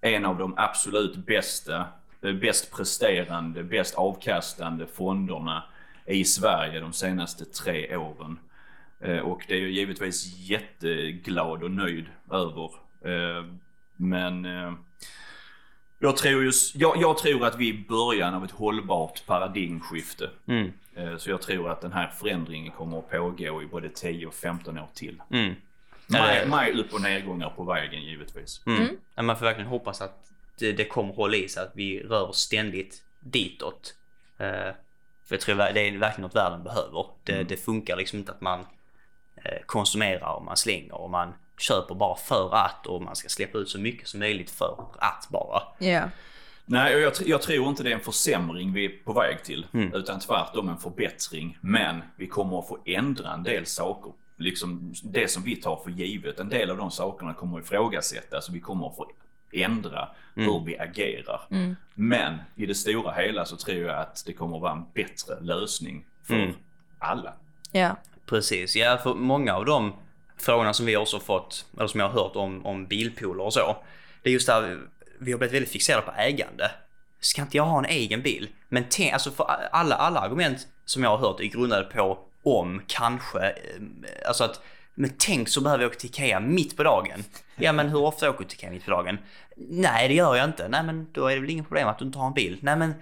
En av de absolut bästa, eh, bäst presterande, bäst avkastande fonderna i Sverige de senaste tre åren. Eh, och det är jag givetvis jätteglad och nöjd över. Eh, men jag tror, just, jag, jag tror att vi är i början av ett hållbart paradigmskifte. Mm. Så jag tror att den här förändringen kommer att pågå i både 10 och 15 år till. Mm. Med, det- med upp och nedgångar på vägen givetvis. Mm. Ja, Man får verkligen hoppas att det, det kommer hålla i sig, att vi rör oss ständigt ditåt. Eh, för jag tror det är verkligen något världen behöver. Det, det funkar liksom inte att man eh, konsumerar och man slänger och man köper bara för att och man ska släppa ut så mycket som möjligt för att bara. Ja. Nej, jag, jag tror inte det är en försämring vi är på väg till. Mm. Utan tvärtom en förbättring. Men vi kommer att få ändra en del saker. Liksom det som vi tar för givet. En del av de sakerna kommer att ifrågasättas. Vi kommer att få ändra hur vi agerar. Men i det stora hela så tror jag att det kommer att vara en bättre lösning för Mm. alla. Ja. Precis, ja för många av de frågorna som vi också fått, eller som jag har hört om, om bilpooler och så. Det är just där vi har blivit väldigt fixerade på ägande. Ska inte jag ha en egen bil? Men tänk, alltså för alla, alla argument som jag har hört är grundade på om, kanske, eh, alltså att men tänk så behöver jag åka till Ikea mitt på dagen. Ja men hur ofta åker du till Ikea mitt på dagen? Nej det gör jag inte. Nej men då är det väl inget problem att du inte har en bil. Nej men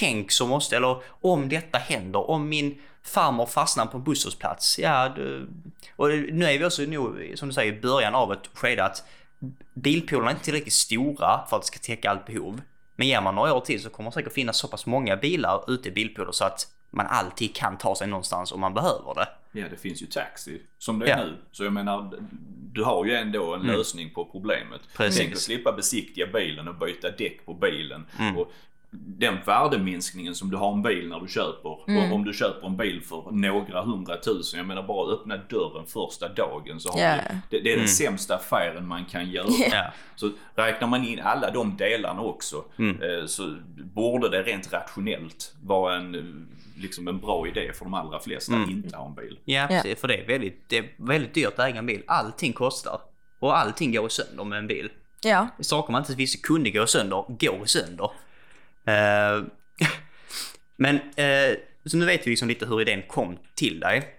tänk så måste, eller om detta händer, om min farmor fastnar på en busshållplats. Ja, du, och nu är vi också nu, som du säger, i början av ett skede att bilpoolerna är inte tillräckligt stora för att det ska täcka allt behov. Men ger man några år till så kommer det säkert finnas så pass många bilar ute i bilpooler så att man alltid kan ta sig någonstans om man behöver det. Ja, det finns ju taxi som det är ja. nu. Så jag menar, du har ju ändå en mm. lösning på problemet. Precis. Tänk att slippa besiktiga bilen och byta däck på bilen. Mm. Och den värdeminskningen som du har en bil när du köper. Mm. Och om du köper en bil för några hundratusen. Jag menar bara öppna dörren första dagen så har yeah. du, det, det är den mm. sämsta affären man kan göra. Yeah. Så räknar man in alla de delarna också mm. eh, så borde det rent rationellt vara en, liksom en bra idé för de allra flesta att mm. inte ha en bil. Ja, yeah. för det är, väldigt, det är väldigt dyrt att äga en bil. Allting kostar. Och allting går sönder med en bil. Ja. Saker man inte visste kunde gå sönder, går sönder. Eh, (laughs) men uh, så nu vet vi liksom lite hur idén kom till dig.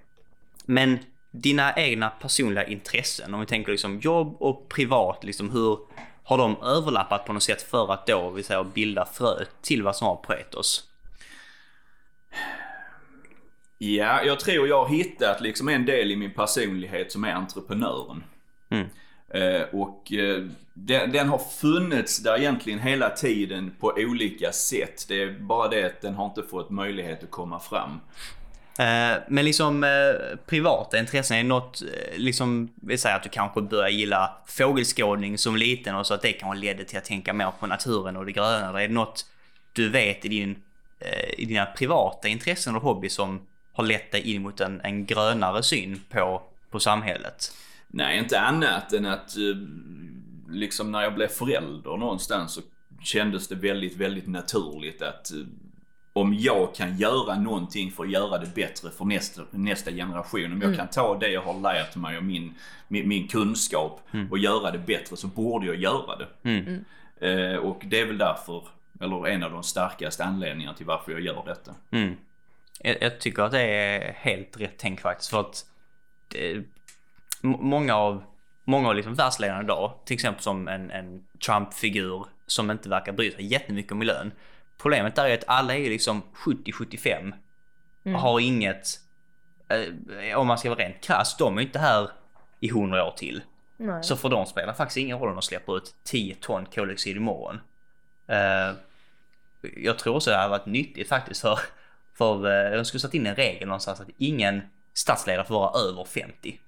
Men dina egna personliga intressen, om vi tänker liksom jobb och privat, liksom hur har de överlappat på något sätt för att då, vi säger, bilda frö till vad som var Proetos? Ja, jag tror jag har hittat liksom en del i min personlighet som är entreprenören. Mm. Eh, och eh, den, den, har funnits där egentligen hela tiden på olika sätt. Det är bara det att den har inte fått möjlighet att komma fram. Eh, men liksom privata intressen, är något, liksom, vi säger att du kanske börjar gilla fågelskådning som liten och så att det kanske ledde till att tänka mer på naturen och det gröna. Är det något du vet i, din, i dina privata intressen och hobby som har lett dig in mot en, en grönare syn på, på samhället? Nej, inte annat än att eh, liksom när jag blev förälder någonstans så kändes det väldigt, väldigt naturligt att eh, om jag kan göra någonting för att göra det bättre för nästa, nästa generation. Om jag mm. kan ta det jag har lärt mig och min, min, min kunskap mm. och göra det bättre så borde jag göra det. Mm. Eh, och det är väl därför, eller en av de starkaste anledningarna till varför jag gör detta. Mm. Jag, jag, tycker att det är helt rätt tänk faktiskt. För att det, många av, många av liksom världsledarna idag, till exempel som en, en Trump-figur som inte verkar bry sig jättemycket om miljön. Problemet är ju att alla är liksom 70-75 mm. har inget, eh, om man ska vara rent krass, de är inte här i 100 år till. Nej. Så för dem spelar faktiskt ingen roll om de släpper ut 10 ton koldioxid imorgon. Uh, jag tror också det hade varit nyttigt faktiskt för, för uh, de skulle satt in en regel någonstans att ingen statsledare får vara över 50.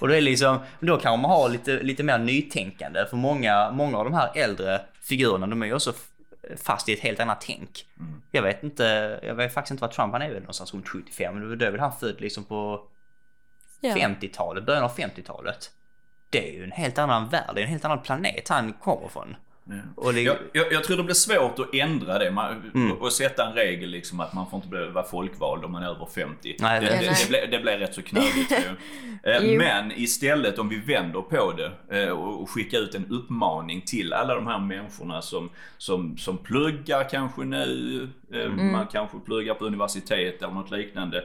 Och det är liksom, då kan man ha lite, lite mer nytänkande för många, många av de här äldre figurerna de är ju också fast i ett helt annat tänk. Mm. Jag vet inte, jag vet faktiskt inte vad Trump han är väl någonstans runt 75 men då är väl han född liksom på ja. 50-talet, början av 50-talet. Det är ju en helt annan värld, det är en helt annan planet han kommer från. Och det... jag, jag, jag, tror det blir svårt att ändra det man, mm. och sätta en regel liksom att man får inte vara folkvald om man är över 50. Nej, det, det, det, blir, det blir rätt så knöligt (laughs) eh, Men istället om vi vänder på det eh, och skickar ut en uppmaning till alla de här människorna som, som, som pluggar kanske nu, eh, mm. man kanske pluggar på universitet eller något liknande.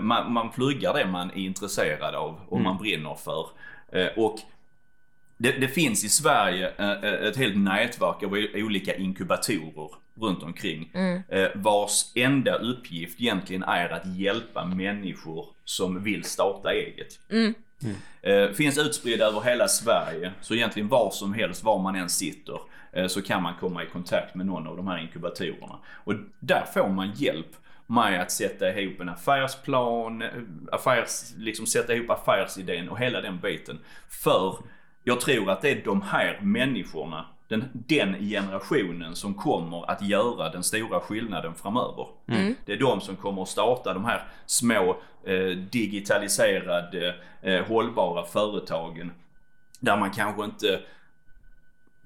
Man, man pluggar det man är intresserad av och mm. man brinner för. Och det, det, finns i Sverige eh, eh, ett helt nätverk av olika inkubatorer runt omkring. Mm. Eh, vars enda uppgift egentligen är att hjälpa människor som vill starta eget. Mm. Mm. Finns utspridda över hela Sverige, så egentligen var som helst, var man än sitter, så kan man komma i kontakt med någon av de här inkubatorerna. Och där får man hjälp med att sätta ihop en affärsplan, affärs, liksom sätta ihop affärsidén och hela den biten. För jag tror att det är de här människorna, den, den generationen som kommer att göra den stora skillnaden framöver. Mm. Det är de som kommer att starta de här små eh, digitaliserade eh, hållbara företagen. Där man kanske inte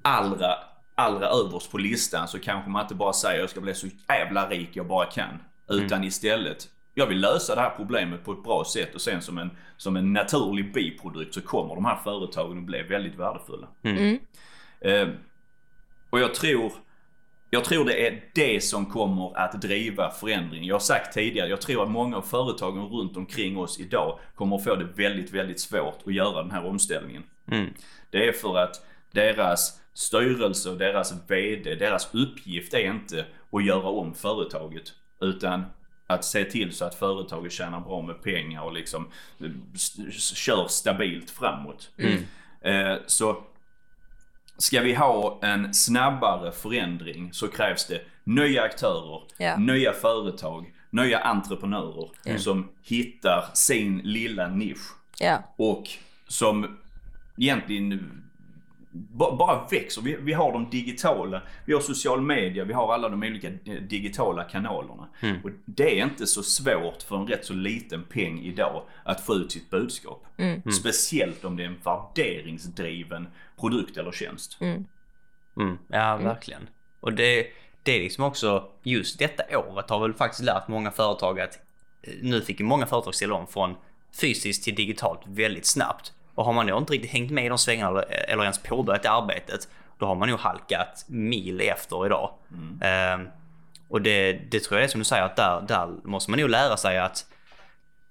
allra, allra överst på listan så kanske man inte bara säger jag ska bli så jävla rik jag bara kan. Utan mm. istället Jag vill lösa det här problemet på ett bra sätt och sen som en, som en naturlig biprodukt så kommer de här företagen att bli väldigt värdefulla. Eh, och jag tror, jag tror det är det som kommer att driva förändring. Jag har sagt tidigare, jag tror att många av företagen runt omkring oss idag kommer att få det väldigt, väldigt svårt att göra den här omställningen. Det är för att deras styrelse och deras VD, deras uppgift är inte att göra om företaget. Utan att se till så att företaget tjänar bra med pengar och liksom kör stabilt framåt. Eh, Så Ska vi ha en snabbare förändring så krävs det nya aktörer, Ja. nya företag, nya entreprenörer som hittar sin lilla nisch Ja. och som egentligen bara växer. Vi, vi har de digitala, vi har social media, vi har alla de olika eh, digitala kanalerna. Och det är inte så svårt för en rätt så liten peng idag att få ut sitt budskap. Speciellt om det är en värderingsdriven produkt eller tjänst. Mm, ja, verkligen. Och det, det är liksom också, just detta året har väl faktiskt lärt många företag att eh, nu fick ju många företag ställa om från fysiskt till digitalt väldigt snabbt. Och har man då inte riktigt hängt med i de svängarna eller, eller ens påbörjat arbetet, då har man nog halkat mil efter idag. Ehm, och det, det tror jag är som du säger, att där, där måste man nog lära sig att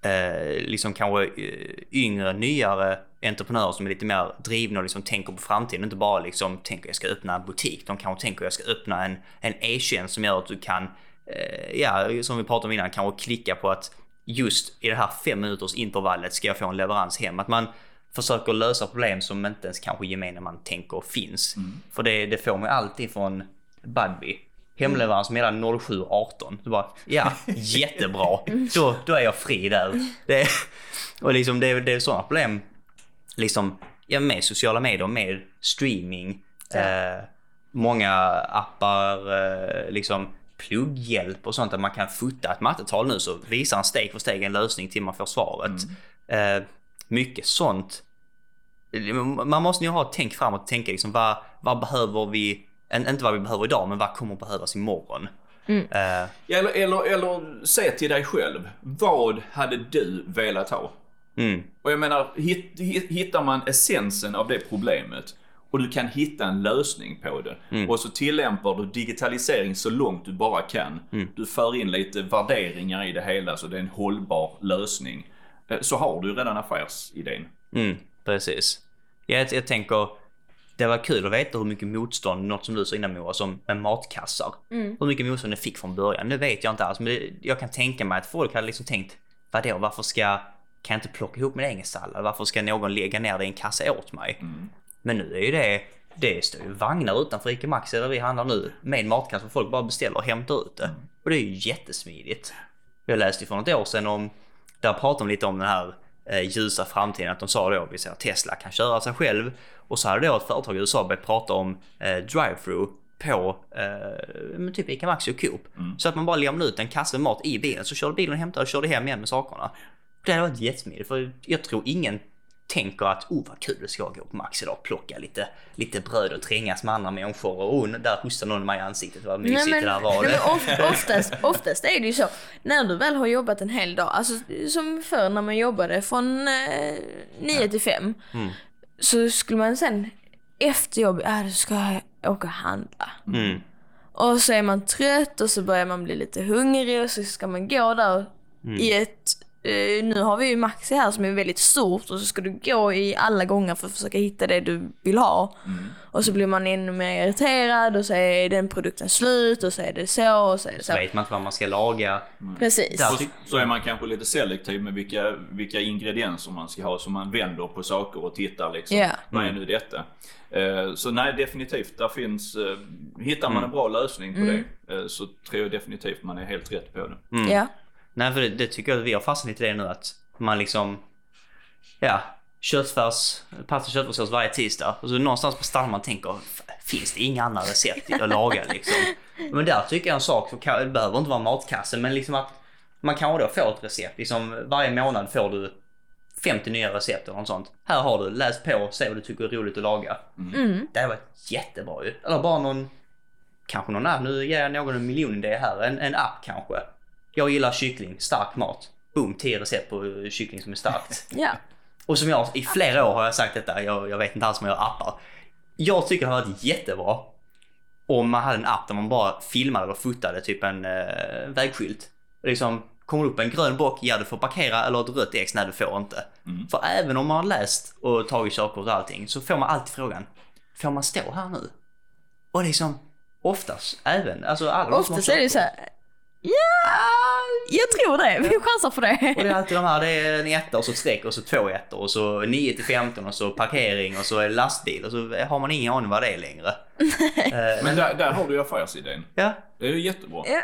eh, liksom kanske eh, yngre, nyare entreprenörer som är lite mer drivna och liksom tänker på framtiden. Inte bara liksom tänker jag ska öppna en butik. De kanske tänker jag ska öppna en, en e-tjänst som gör att du kan, eh, ja som vi pratade om innan, kanske klicka på att just i det här fem minuters intervallet ska jag få en leverans hem. Att man försöker lösa problem som inte ens kanske gemene man tänker finns. För det, det får man alltid från Budbee. Hemleverans mellan 07 och 18. Du bara, ja, (laughs) jättebra. Då, då är jag fri där. Det, och liksom det, det är sådana problem liksom, ja, med sociala medier, med streaming, eh, många appar, eh, liksom plugghjälp och sånt där man kan fota ett mattetal nu så visar han steg för steg en lösning till man får svaret. Eh, mycket sånt. Man måste ju ha tänk framåt och tänka liksom vad, vad behöver vi, inte vad vi behöver idag men vad kommer behövas imorgon. Eh, Eller, eller, eller se till dig själv. Vad hade du velat ha? mm, Och jag menar, hit, hit, hittar man essensen av det problemet och du kan hitta en lösning på det och så tillämpar du digitalisering så långt du bara kan. Du för in lite värderingar i det hela så det är en hållbar lösning. Eh, Så har du redan affärsidén. Mm, precis. Jag, jag tänker, det var kul att veta hur mycket motstånd, något som du sa innan Moa, som med matkassar. Hur mycket motstånd det fick från början. Det vet jag inte alls, men det, jag kan tänka mig att folk hade liksom tänkt, vadå, varför ska, kan jag inte plocka ihop min egen sallad? Varför ska någon lägga ner det i en kassa åt mig? Men nu är ju det, det står ju vagnar utanför Ica Maxi där vi handlar nu med matkassar och folk bara beställer och hämtar ut det. Och det är ju jättesmidigt. Jag läste ju för något år sedan om, där pratade de lite om den här eh, ljusa framtiden, att de sa då, vi säger att Tesla kan köra sig själv. Och så hade då ett företag i USA börjat prata om eh, drive-through på eh, typ Ica Maxi och Coop. Så att man bara lämnar ut en kasse mat i bilen så körde bilen och hämtade och körde hem igen med sakerna. Det hade varit jättesmidigt för jag tror ingen tänker att oh vad kul det ska gå på Max idag plocka lite, lite bröd och trängas med andra människor och oh, där hostar någon mig i ansiktet vad mysigt Nej, men, det där var. nej, (laughs) men oftast, oftast är det ju så. När du väl har jobbat en hel dag, alltså som förr när man jobbade från eh, 9 till 5. Mm. Så skulle man sen efter jobbet, äh, ska jag åka och handla. Mm. Och så är man trött och så börjar man bli lite hungrig och så ska man gå där Mm. i ett nu har vi ju Maxi här som är väldigt stort och så ska du gå i alla gånger för att försöka hitta det du vill ha. Och så blir man ännu mer irriterad och så är den produkten slut och så är det så och så är det så. Så vet man inte vad man ska laga. Precis. Där Så, så är man kanske lite selektiv med vilka, vilka ingredienser man ska ha så man vänder på saker och tittar liksom. Ja. Vad är nu detta? Eh, Så nej, definitivt. Där finns, eh, hittar man en bra lösning på det eh, så tror jag definitivt man är helt rätt på det. Ja. Nej, för det, det tycker jag att vi har fastnat lite i det nu att man liksom, ja, köttfärs, pasta köttfärssås varje tisdag. Och så någonstans stannar man och tänker, "F- finns det inga andra recept att laga liksom? (laughs) Men där tycker jag en sak, kan- det behöver inte vara matkasse, men liksom att man kanske då får ett recept. Liksom varje månad får du 50 nya recept eller något sånt. Här har du, läs på, se vad du tycker är roligt att laga. Det här var jättebra ju. Eller bara någon, kanske någon app, nu ger jag någon en miljonidé här, en, en app kanske. Jag gillar kyckling, stark mat. Boom, 10 recept på kyckling som är starkt. (laughs) Ja. Och som jag, i flera år har jag sagt detta, jag, jag vet inte alls om jag gör appar. Jag tycker det hade varit jättebra om man hade en app där man bara filmade eller fotade typ en eh, vägskylt. Liksom, kommer upp en grön bock, ja du får parkera, eller ett rött X, nej du får inte. För även om man har läst och tagit körkort och allting så får man alltid frågan, får man stå här nu? Och liksom, oftast, även, alltså alla de som har Ofta så är det så här. Ja, jag tror det. Vi chansar på det. Och det är alltid de här, det är en etta och så ett streck och så två ettor och så 9 till 15 och så parkering och så är det lastbil och så har man ingen aning vad det är längre. Eh, Men där, där har du ju affärsidén. ja, Det är ju jättebra. Ja.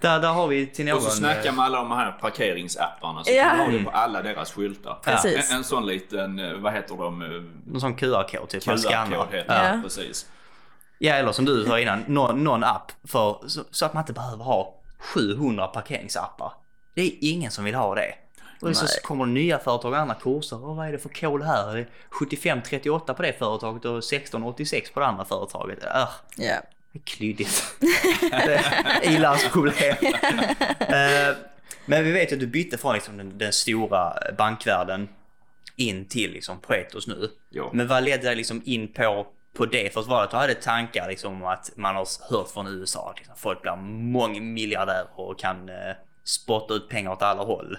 där, där har vi till någon... Och så snacka eh, med alla de här parkeringsapparna så Ja. kan du ha det på alla deras skyltar. Precis. En, en sån liten, eh, vad heter de? Någon sån QR-kod typ, man. QR-kod heter Ja. det, Ja. precis. ja, eller som du sa innan, någon, någon app för, så, så att man inte behöver ha 700 parkeringsappar. Det är ingen som vill ha det. Och så kommer det nya företag och andra kurser. Och vad är det för kod här? Det är 7538 på det företaget och 1686 på det andra företaget. Äh, är klyddigt. (laughs) I-landsproblem. (laughs) Eh, Men vi vet ju att du bytte från liksom den, den stora bankvärlden in till liksom Proetos nu. Ja. Men vad ledde dig liksom in på, på det? Först var det att du hade tankar liksom om att man har hört från USA att liksom folk blir mångmiljardärer och kan eh, spotta ut pengar åt alla håll.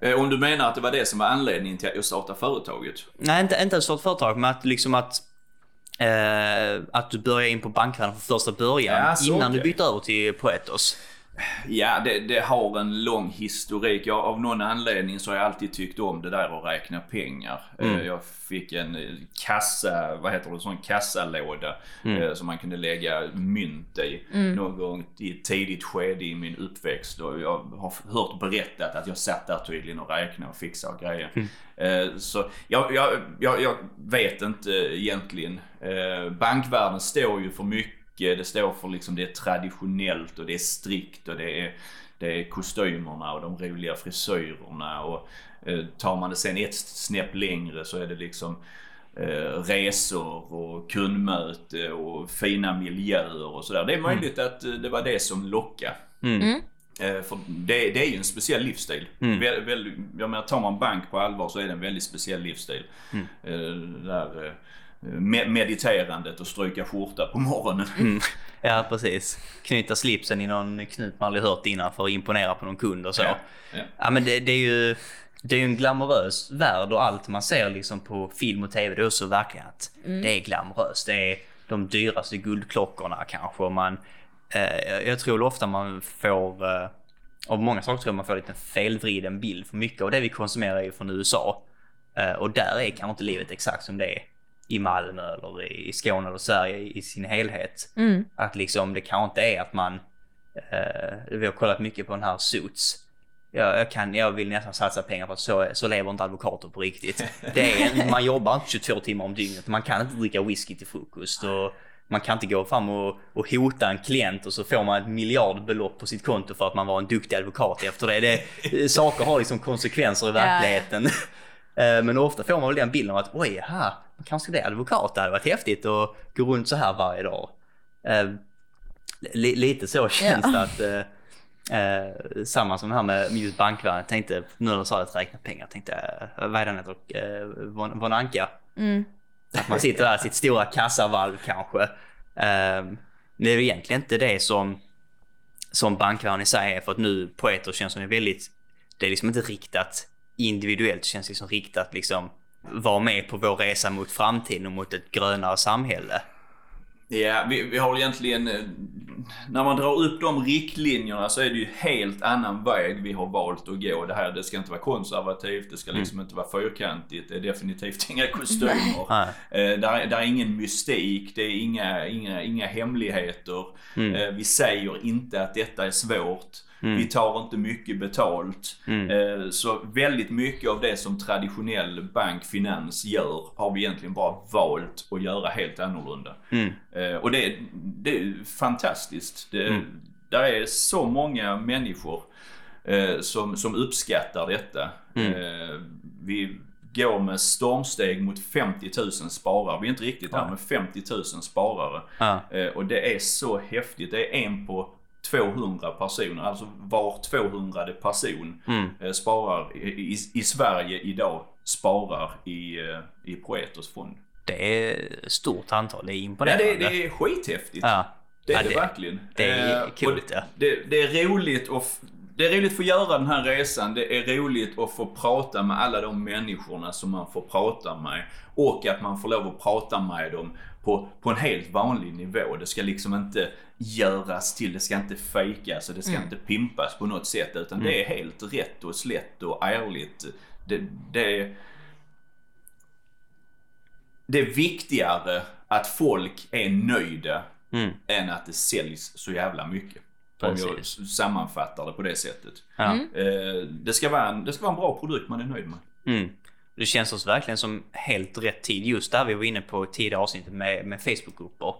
Eh, Om du menar att det var det som var anledningen till att jag startade företaget? Nej, inte, inte ett stort företag, men att liksom att eh, att du började in på bankvärlden från första början Ja, innan du okej. bytte över till Proetos. Ja, det, det har en lång historik. Jag, av någon anledning så har jag alltid tyckt om det där att räkna pengar. Mm. Eh, Jag fick en eh, kassa, vad heter det, sån kassalåda Mm. eh, som man kunde lägga mynt i. Någon gång i ett tidigt skede i min uppväxt. Och jag har hört berättat att jag satt där tydligen och räknade och fixade och grejer. Mm. Så jag, jag, jag, jag vet inte egentligen. Bankvärlden står ju för mycket. Det står för liksom det är traditionellt och det är strikt och det är, det är kostymerna och de roliga frisyrerna. Och eh, tar man det sen ett snäpp längre så är det liksom eh, resor och kundmöte och fina miljöer och sådär. Det är möjligt att eh, det var det som lockade. Eh, För det, det är ju en speciell livsstil. Väl, väl, jag menar, tar man bank på allvar så är det en väldigt speciell livsstil. Där eh, me- mediterandet och stryka skjorta på morgonen. Ja, precis. Knyta slipsen i någon knut man aldrig hört innan för att imponera på någon kund och så. Ja, Ja, ja. men det, det är ju det är ju en glamorös värld och allt man ser liksom på film och tv det är också verkligen att det är glamoröst. Det är de dyraste guldklockorna kanske. och Man, eh, jag tror ofta man får, eh, av många saker tror jag man får lite felvriden bild. För mycket av det vi konsumerar är ju från USA. Eh, och där är kanske inte livet exakt som det är i Malmö eller i Skåne eller Sverige i, sin helhet. Att liksom det kanske inte är att man, eh, vi har kollat mycket på den här Suits. Jag, jag, kan, jag vill nästan satsa pengar på att så, så lever inte advokater på riktigt. (laughs) Det är, man jobbar inte 22 timmar om dygnet. Man kan inte dricka whisky till frukost. Och man kan inte gå fram och, och hota en klient och så får man ett miljardbelopp på sitt konto för att man var en duktig advokat efter det. det saker har liksom konsekvenser i Ja, ja. verkligheten. (laughs) Eh, Men ofta får man väl den bilden av att oj, aha, kanske bli advokat. Det hade varit häftigt att gå runt så här varje dag. Eh, li- lite så känns Ja. det att eh, Eh, samma som det här med just bankvärlden. Tänkte, nu när du sa att räkna pengar, tänkte jag, vad är den heter? Eh, Von, von Anka. Att man sitter där i sitt stora kassavalv kanske. Eh, det är ju egentligen inte det som, som bankvärlden i sig är. För att nu Poeter känns som det är väldigt, det är liksom inte riktat individuellt. Det känns liksom riktat liksom, vara med på vår resa mot framtiden och mot ett grönare samhälle. Ja, vi, vi har egentligen, eh, när man drar upp de riktlinjerna så är det ju helt annan väg vi har valt att gå. Det här, det ska inte vara konservativt, det ska liksom inte vara fyrkantigt, det är definitivt (laughs) inga kostymer. Nej. Eh, där, är- där är ingen mystik, det är inga, inga, inga hemligheter. Eh, vi säger inte att detta är svårt. Vi tar inte mycket betalt. Eh, så väldigt mycket av det som traditionell bankfinans gör har vi egentligen bara valt att göra helt annorlunda. Eh, och det, det är fantastiskt. Det, Där är så många människor eh, som, som uppskattar detta. Eh, vi går med stormsteg mot 50 000 sparare. Vi är inte riktigt där med 50 000 sparare. Ja. Och det är så häftigt. Det är en på 200 personer, alltså var 200 person eh, sparar i, i, i Sverige idag sparar i, eh, i Proetos fond. Det är stort antal, det är Ja, imponerande. det, det är skithäftigt. Ja. Det är Ja, det, det- verkligen. det är Eh, coolt, det, ja. det, det är roligt att det är roligt att få göra den här resan. Det är roligt att få prata med alla de människorna som man får prata med. Och att man får lov att prata med dem på, på en helt vanlig nivå. Det ska liksom inte göras till, det ska inte fejkas och det ska inte pimpas på något sätt. Utan det är helt rätt och slätt och ärligt. Det, det är det är viktigare att folk är nöjda Mm. än att det säljs så jävla mycket. Om jag sammanfattar det på det sättet. Ja. Eh, det, ska vara en, det ska vara en bra produkt man är nöjd med. Mm. Det känns oss verkligen som helt rätt tid. Just där vi var inne på tidigare avsnittet med, med Facebookgrupper.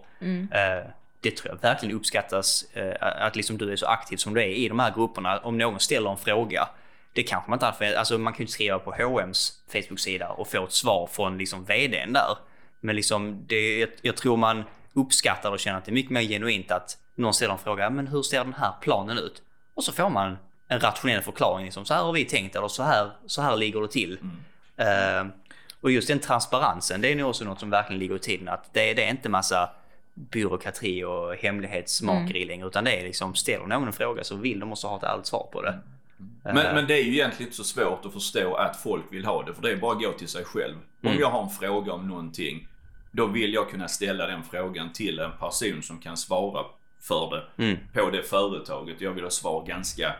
Eh, det tror jag verkligen uppskattas eh, att liksom du är så aktiv som du är i de här grupperna. Om någon ställer en fråga. Det kanske man inte alltid, alltså man kan ju skriva på H&M's Facebook-sida och få ett svar från liksom vdn där. Men liksom det, jag, jag tror man uppskattar och känner att det är mycket mer genuint att någon ställer en fråga, men hur ser den här planen ut? Och så får man en rationell förklaring, liksom, så här har vi tänkt eller så här, så här ligger det till. Eh, och just den transparensen, det är nog också något som verkligen ligger i tiden. Att det, det är inte massa byråkrati och hemlighetsmakeri längre, utan det är liksom, ställer någon en fråga så vill de också ha ett ärligt svar på det. Men, men det är ju egentligen inte så svårt att förstå att folk vill ha det. För det är bara att gå till sig själv. Om jag har en fråga om någonting. Då vill jag kunna ställa den frågan till en person som kan svara för det. På det företaget. Jag vill ha svar ganska,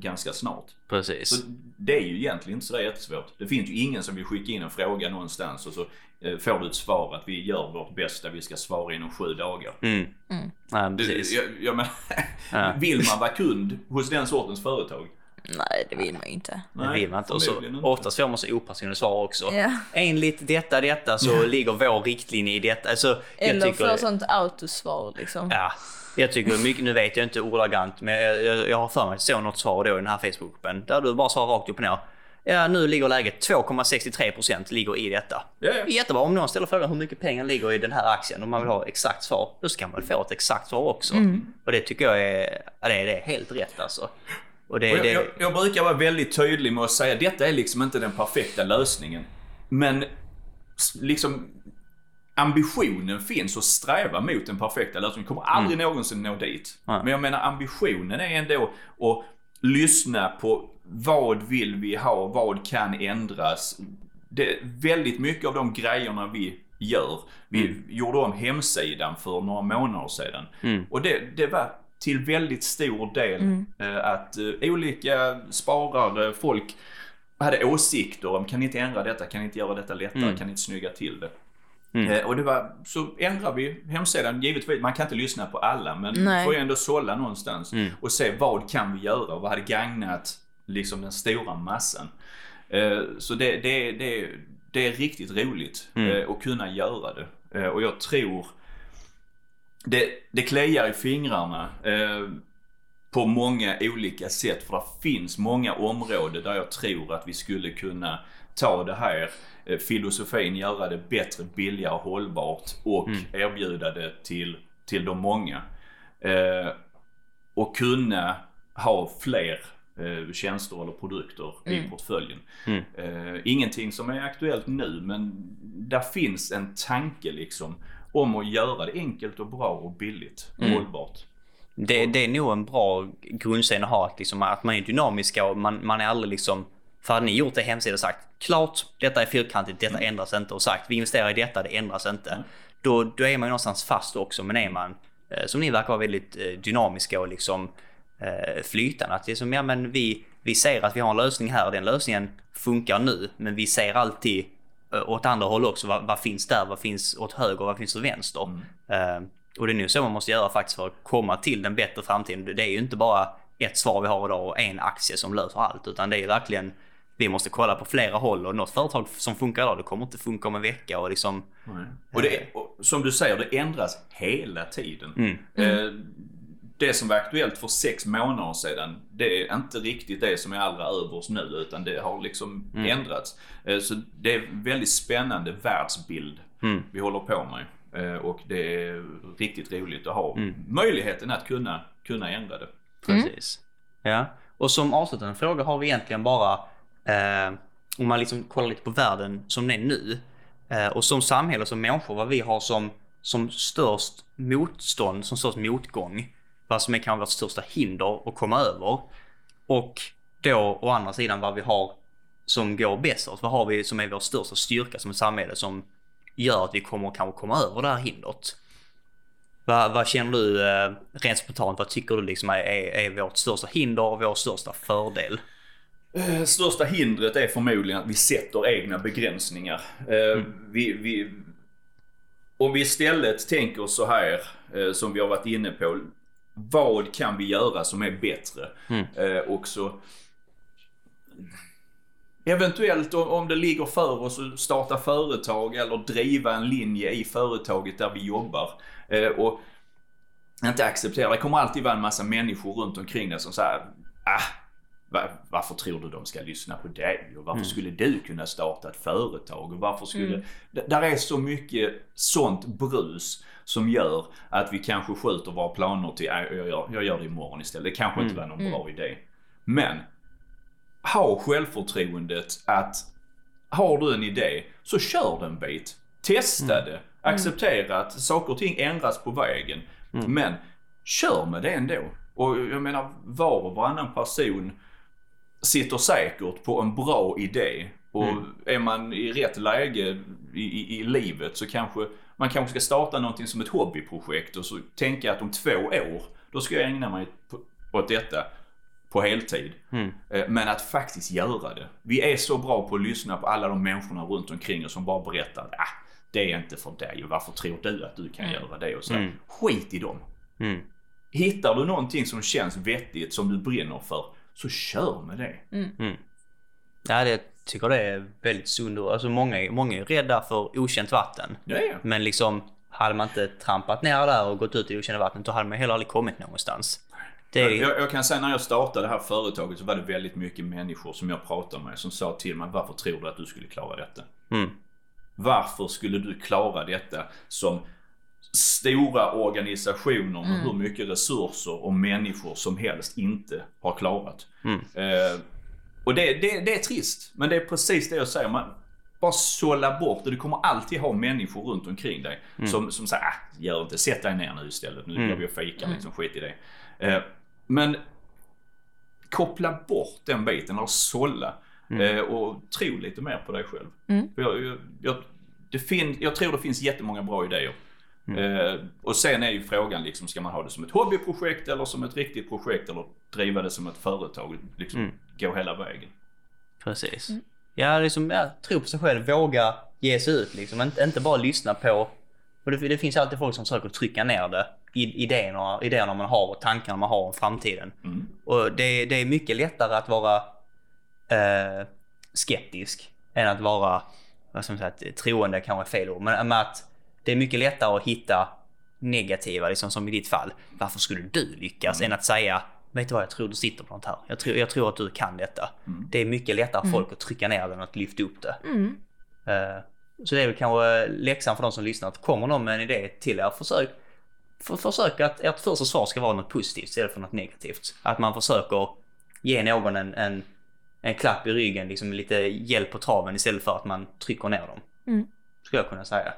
ganska snart. Precis. Så det är ju egentligen inte så jättesvårt. Det finns ju ingen som vill skicka in en fråga någonstans och så eh, får du ett svar att vi gör vårt bästa, vi ska svara inom sju dagar. Mm. Ja, Det, precis. jag, jag men, Vill man vara kund hos den sortens företag? Nej, det vill man ju inte. Det vill man inte. Och så, oftast får man så opersonliga svar också. Ja. Enligt detta, detta så ligger vår riktlinje i detta. Alltså, jag Eller tycker, för sånt autosvar liksom. Ja, jag tycker mycket, nu vet jag inte ordagrant, men jag, jag, jag har för mig att så något svar då i den här Facebookgruppen där du bara svarar rakt upp och ner. Ja, nu ligger läget 2,63% ligger i detta. Ja, ja. Jättebra. Om någon ställer frågan hur mycket pengar ligger i den här aktien och man vill ha exakt svar, då ska man väl få ett exakt svar också. Och det tycker jag är, ja, det är, det är helt rätt alltså. Och det, Och jag, det, jag, jag brukar vara väldigt tydlig med att säga att detta är liksom inte den perfekta lösningen. Men liksom ambitionen finns att sträva mot den perfekta lösningen. kommer aldrig någonsin nå dit. Nej. Men jag menar ambitionen är ändå att lyssna på vad vill vi ha, vad kan ändras. Det, väldigt mycket av de grejerna vi gör. Vi gjorde om hemsidan för några månader sedan. Och det, det var till väldigt stor del eh, att eh, olika sparare, folk hade åsikter om kan ni inte ändra detta, kan ni inte göra detta lättare, kan ni inte snygga till det. Eh, och det var, så ändrar vi hemsidan, givetvis, man kan inte lyssna på alla men Nej. får ju ändå sålla någonstans och se vad kan vi göra och vad hade gagnat liksom den stora massan. Så det, det, det, det är riktigt roligt eh, att kunna göra det. Och jag tror det, det kliar i fingrarna eh, på många olika sätt. För det finns många områden där jag tror att vi skulle kunna ta det här eh, filosofin, göra det bättre, billigare, hållbart och erbjuda det till, till de många. Eh, och kunna ha fler eh, tjänster eller produkter i portföljen. Eh, ingenting som är aktuellt nu men där finns en tanke liksom om att göra det enkelt och bra och billigt och hållbart. det, det är nog en bra grundsyn att ha, att, liksom, att man är dynamiska och man, man är aldrig liksom för hade ni gjort det hemsida och sagt klart, detta är fyrkantigt, detta ändras inte och sagt vi investerar i detta, det ändras inte. Då, då är man ju någonstans fast också, men är man eh, som ni verkar vara väldigt eh, dynamiska och liksom eh, flytande. Att det är som, ja men vi, vi ser att vi har en lösning här den lösningen funkar nu, men vi ser alltid åt andra håll också. Vad, vad finns där? Vad finns åt höger? Vad finns åt vänster? Eh, och det är nu så man måste göra faktiskt för att komma till den bättre framtiden. Det är ju inte bara ett svar vi har idag och en aktie som löser allt, utan det är verkligen vi måste kolla på flera håll och något företag som funkar idag, det kommer inte funka om en vecka och liksom Och det, och, som du säger, det ändras hela tiden. Eh, det som var aktuellt för sex månader sedan, det är inte riktigt det som är allra överst nu, utan det har liksom ändrats. Eh, så det är en väldigt spännande världsbild vi håller på med. Eh, och det är riktigt roligt att ha Mm. möjligheten att kunna, kunna ändra det. Precis. Ja. Och som avslutande fråga har vi egentligen bara, eh, om man liksom kollar lite på världen som den är nu eh, och som samhälle, som människor, vad vi har som, som störst motstånd, som störst motgång. Vad som är kanske vårt största hinder att komma över. Och då å andra sidan vad vi har som går bäst oss. Vad har vi som är vår största styrka som ett samhälle som gör att vi kommer kanske komma över det här hindret. Vad, vad känner du eh, rent spontant? Vad tycker du liksom är, är, är vårt största hinder och vår största fördel? Eh, Största hindret är förmodligen att vi sätter egna begränsningar. Eh, Vi, vi, om vi istället tänker så här, som vi har varit inne på. Vad kan vi göra som är bättre? Eh, Och så Eventuellt om- det ligger för oss att starta företag eller driva en linje i företaget där vi jobbar. Eh, Och inte acceptera, det kommer alltid vara en massa människor runt omkring dig som säger ah, varför tror du de ska lyssna på dig? Och varför skulle du kunna starta ett företag? Och varför skulle... D- Där är så mycket sånt brus som gör att vi kanske skjuter våra planer till, "Nej, jag gör, jag gör det imorgon istället. Det kanske inte var någon bra idé. Men ha självförtroendet att har du en idé så kör den bit. Testa det. Acceptera att saker och ting ändras på vägen. Men kör med det ändå. Och jag menar var och varannan person sitter säkert på en bra idé. Och är man i rätt läge i, i, i livet så kanske man kanske ska starta någonting som ett hobbyprojekt och så tänka att om två år då ska jag ägna mig på- åt detta på heltid. Eh, Men att faktiskt göra det. Vi är så bra på att lyssna på alla de människorna runt omkring oss som bara berättar att ah, det är inte för dig och varför tror du att du kan göra det och så. Mm. Skit i dem. Mm. Hittar du någonting som känns vettigt som du brinner för så kör med det. Ja, det tycker det är väldigt sunt. Alltså många, många är rädda för okänt vatten. Ja, ja. Men liksom, hade man inte trampat ner där och gått ut i okända vattnet, då hade man heller aldrig kommit någonstans. Det är, Jag, jag kan säga när jag startade det här företaget så var det väldigt mycket människor som jag pratade med som sa till mig varför tror du att du skulle klara detta? Mm. Varför skulle du klara detta som stora organisationer med hur mycket resurser och människor som helst inte har klarat? Eh, och det, det, det är trist, men det är precis det jag säger. Man, bara sålla bort det. Du kommer alltid ha människor runt omkring dig som, som säger ah, gör inte, sätt dig ner nu istället. Nu går vi och fikar liksom, skit i det. Eh, men koppla bort den biten, eller sålla. Eh, och tro lite mer på dig själv. För jag, jag, jag, det fin, jag tror det finns jättemånga bra idéer. Eh, och sen är ju frågan liksom, ska man ha det som ett hobbyprojekt eller som ett riktigt projekt eller driva det som ett företag? Liksom, Gå hela vägen. Precis. Ja, liksom, ja, tro på sig själv, våga ge sig ut liksom. Inte, inte bara lyssna på... Och det, det finns alltid folk som försöker trycka ner det. Idéerna, idéerna man har och tankarna man har om framtiden. Och det, det är mycket lättare att vara eh, skeptisk än att vara, vad ska man säga, troende kanske är fel ord. Men, men att det är mycket lättare att hitta negativa, liksom som i ditt fall. Varför skulle du lyckas? Än att säga, vet du vad, jag tror du sitter på något här. Jag tror, jag tror att du kan detta. Det är mycket lättare för folk att trycka ner det än att lyfta upp det. Eh, så det är väl kanske läxan för de som lyssnar. Att kommer någon med en idé till er, försök, för, försök att ert första svar ska vara något positivt istället för något negativt. Att man försöker ge någon en, en, en klapp i ryggen, liksom lite hjälp på traven istället för att man trycker ner dem. Skulle jag kunna säga.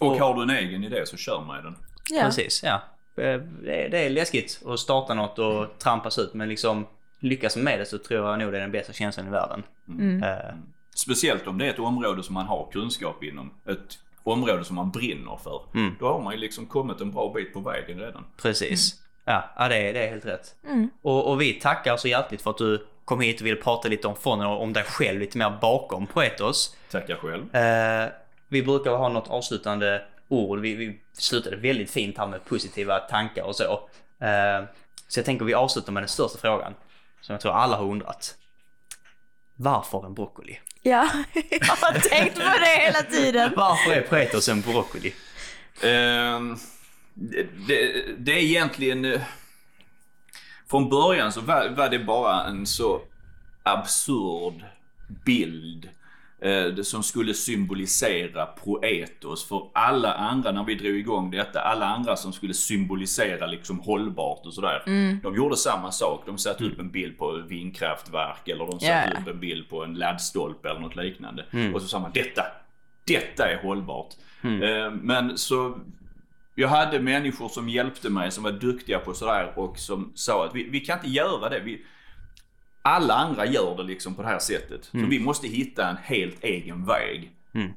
Och har du en egen idé så kör med den. Ja. Precis, ja. Eh, Det är, det är läskigt att starta något och trampas ut men liksom lyckas med det så tror jag nog det är den bästa känslan i världen. Eh, Speciellt om det är ett område som man har kunskap inom. Ett område som man brinner för. Då har man ju liksom kommit en bra bit på vägen redan. Precis. Ja, ja det, är, det är helt rätt. Och, och vi tackar så hjärtligt för att du kom hit och ville prata lite om fonden och om dig själv lite mer bakom Poetos. Tackar själv. Eh, vi brukar ha något avslutande ord. Vi, vi slutade väldigt fint här med positiva tankar och så. Eh, så jag tänker vi avslutar med den största frågan. Som jag tror alla har undrat. Varför en broccoli? Ja, (laughs) jag har tänkt på det hela tiden. Varför är Poetos en broccoli? Ehm, det, det, det är egentligen... eh, Från början så var, var det bara en så absurd bild som skulle symbolisera Proetos för alla andra när vi drog igång detta. Alla andra som skulle symbolisera liksom hållbart och sådär. De gjorde samma sak. De satte upp en bild på vindkraftverk eller de satte Ja. upp en bild på en laddstolpe eller något liknande. Och så sa man detta, detta är hållbart. Eh, Men så jag hade människor som hjälpte mig som var duktiga på sådär och som sa att vi, vi kan inte göra det. Vi, alla andra gör det liksom på det här sättet. Så vi måste hitta en helt egen väg.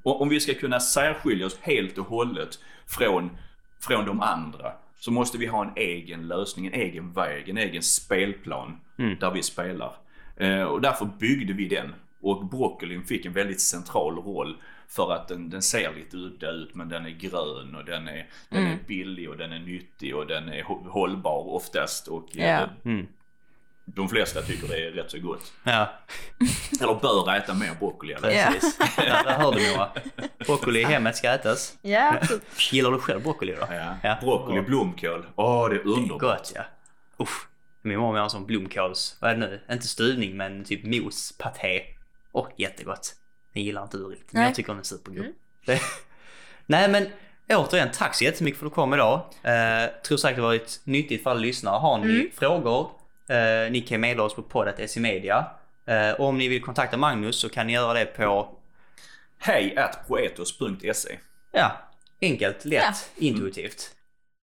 Och om vi ska kunna särskilja oss helt och hållet från, från de andra så måste vi ha en egen lösning, en egen väg, en egen spelplan där vi spelar. Eh, och därför byggde vi den. Och broccolin fick en väldigt central roll för att den, den ser lite udda ut men den är grön och den är, den är billig och den är nyttig och den är hå- hållbar oftast. Och eh, Ja. De flesta tycker det är rätt så gott. Ja, Eller bör äta mer broccoli. Eller? Ja. precis. (laughs) Ja, där hörde du Moa. Broccoli i hemmet ska ätas. Ja. Gillar du själv broccoli då? Ja. Broccoli, blomkål. Åh, det är underbart. Gott ja. Usch. Min mamma har en sån blomkåls, vad är det nu? Inte stuvning men typ mos, paté. Åh, jättegott. Den gillar inte du riktigt, men jag tycker den är supergod. Det- (laughs) Nej men återigen, tack så jättemycket för att du kom idag. Eh, tror säkert det varit nyttigt för alla lyssnare. Har ni frågor, eh, ni kan mejla oss på poddat.semedia. Eh, och om ni vill kontakta Magnus så kan ni göra det på, Hej at proetos.se. ja, enkelt, lätt, Ja. intuitivt.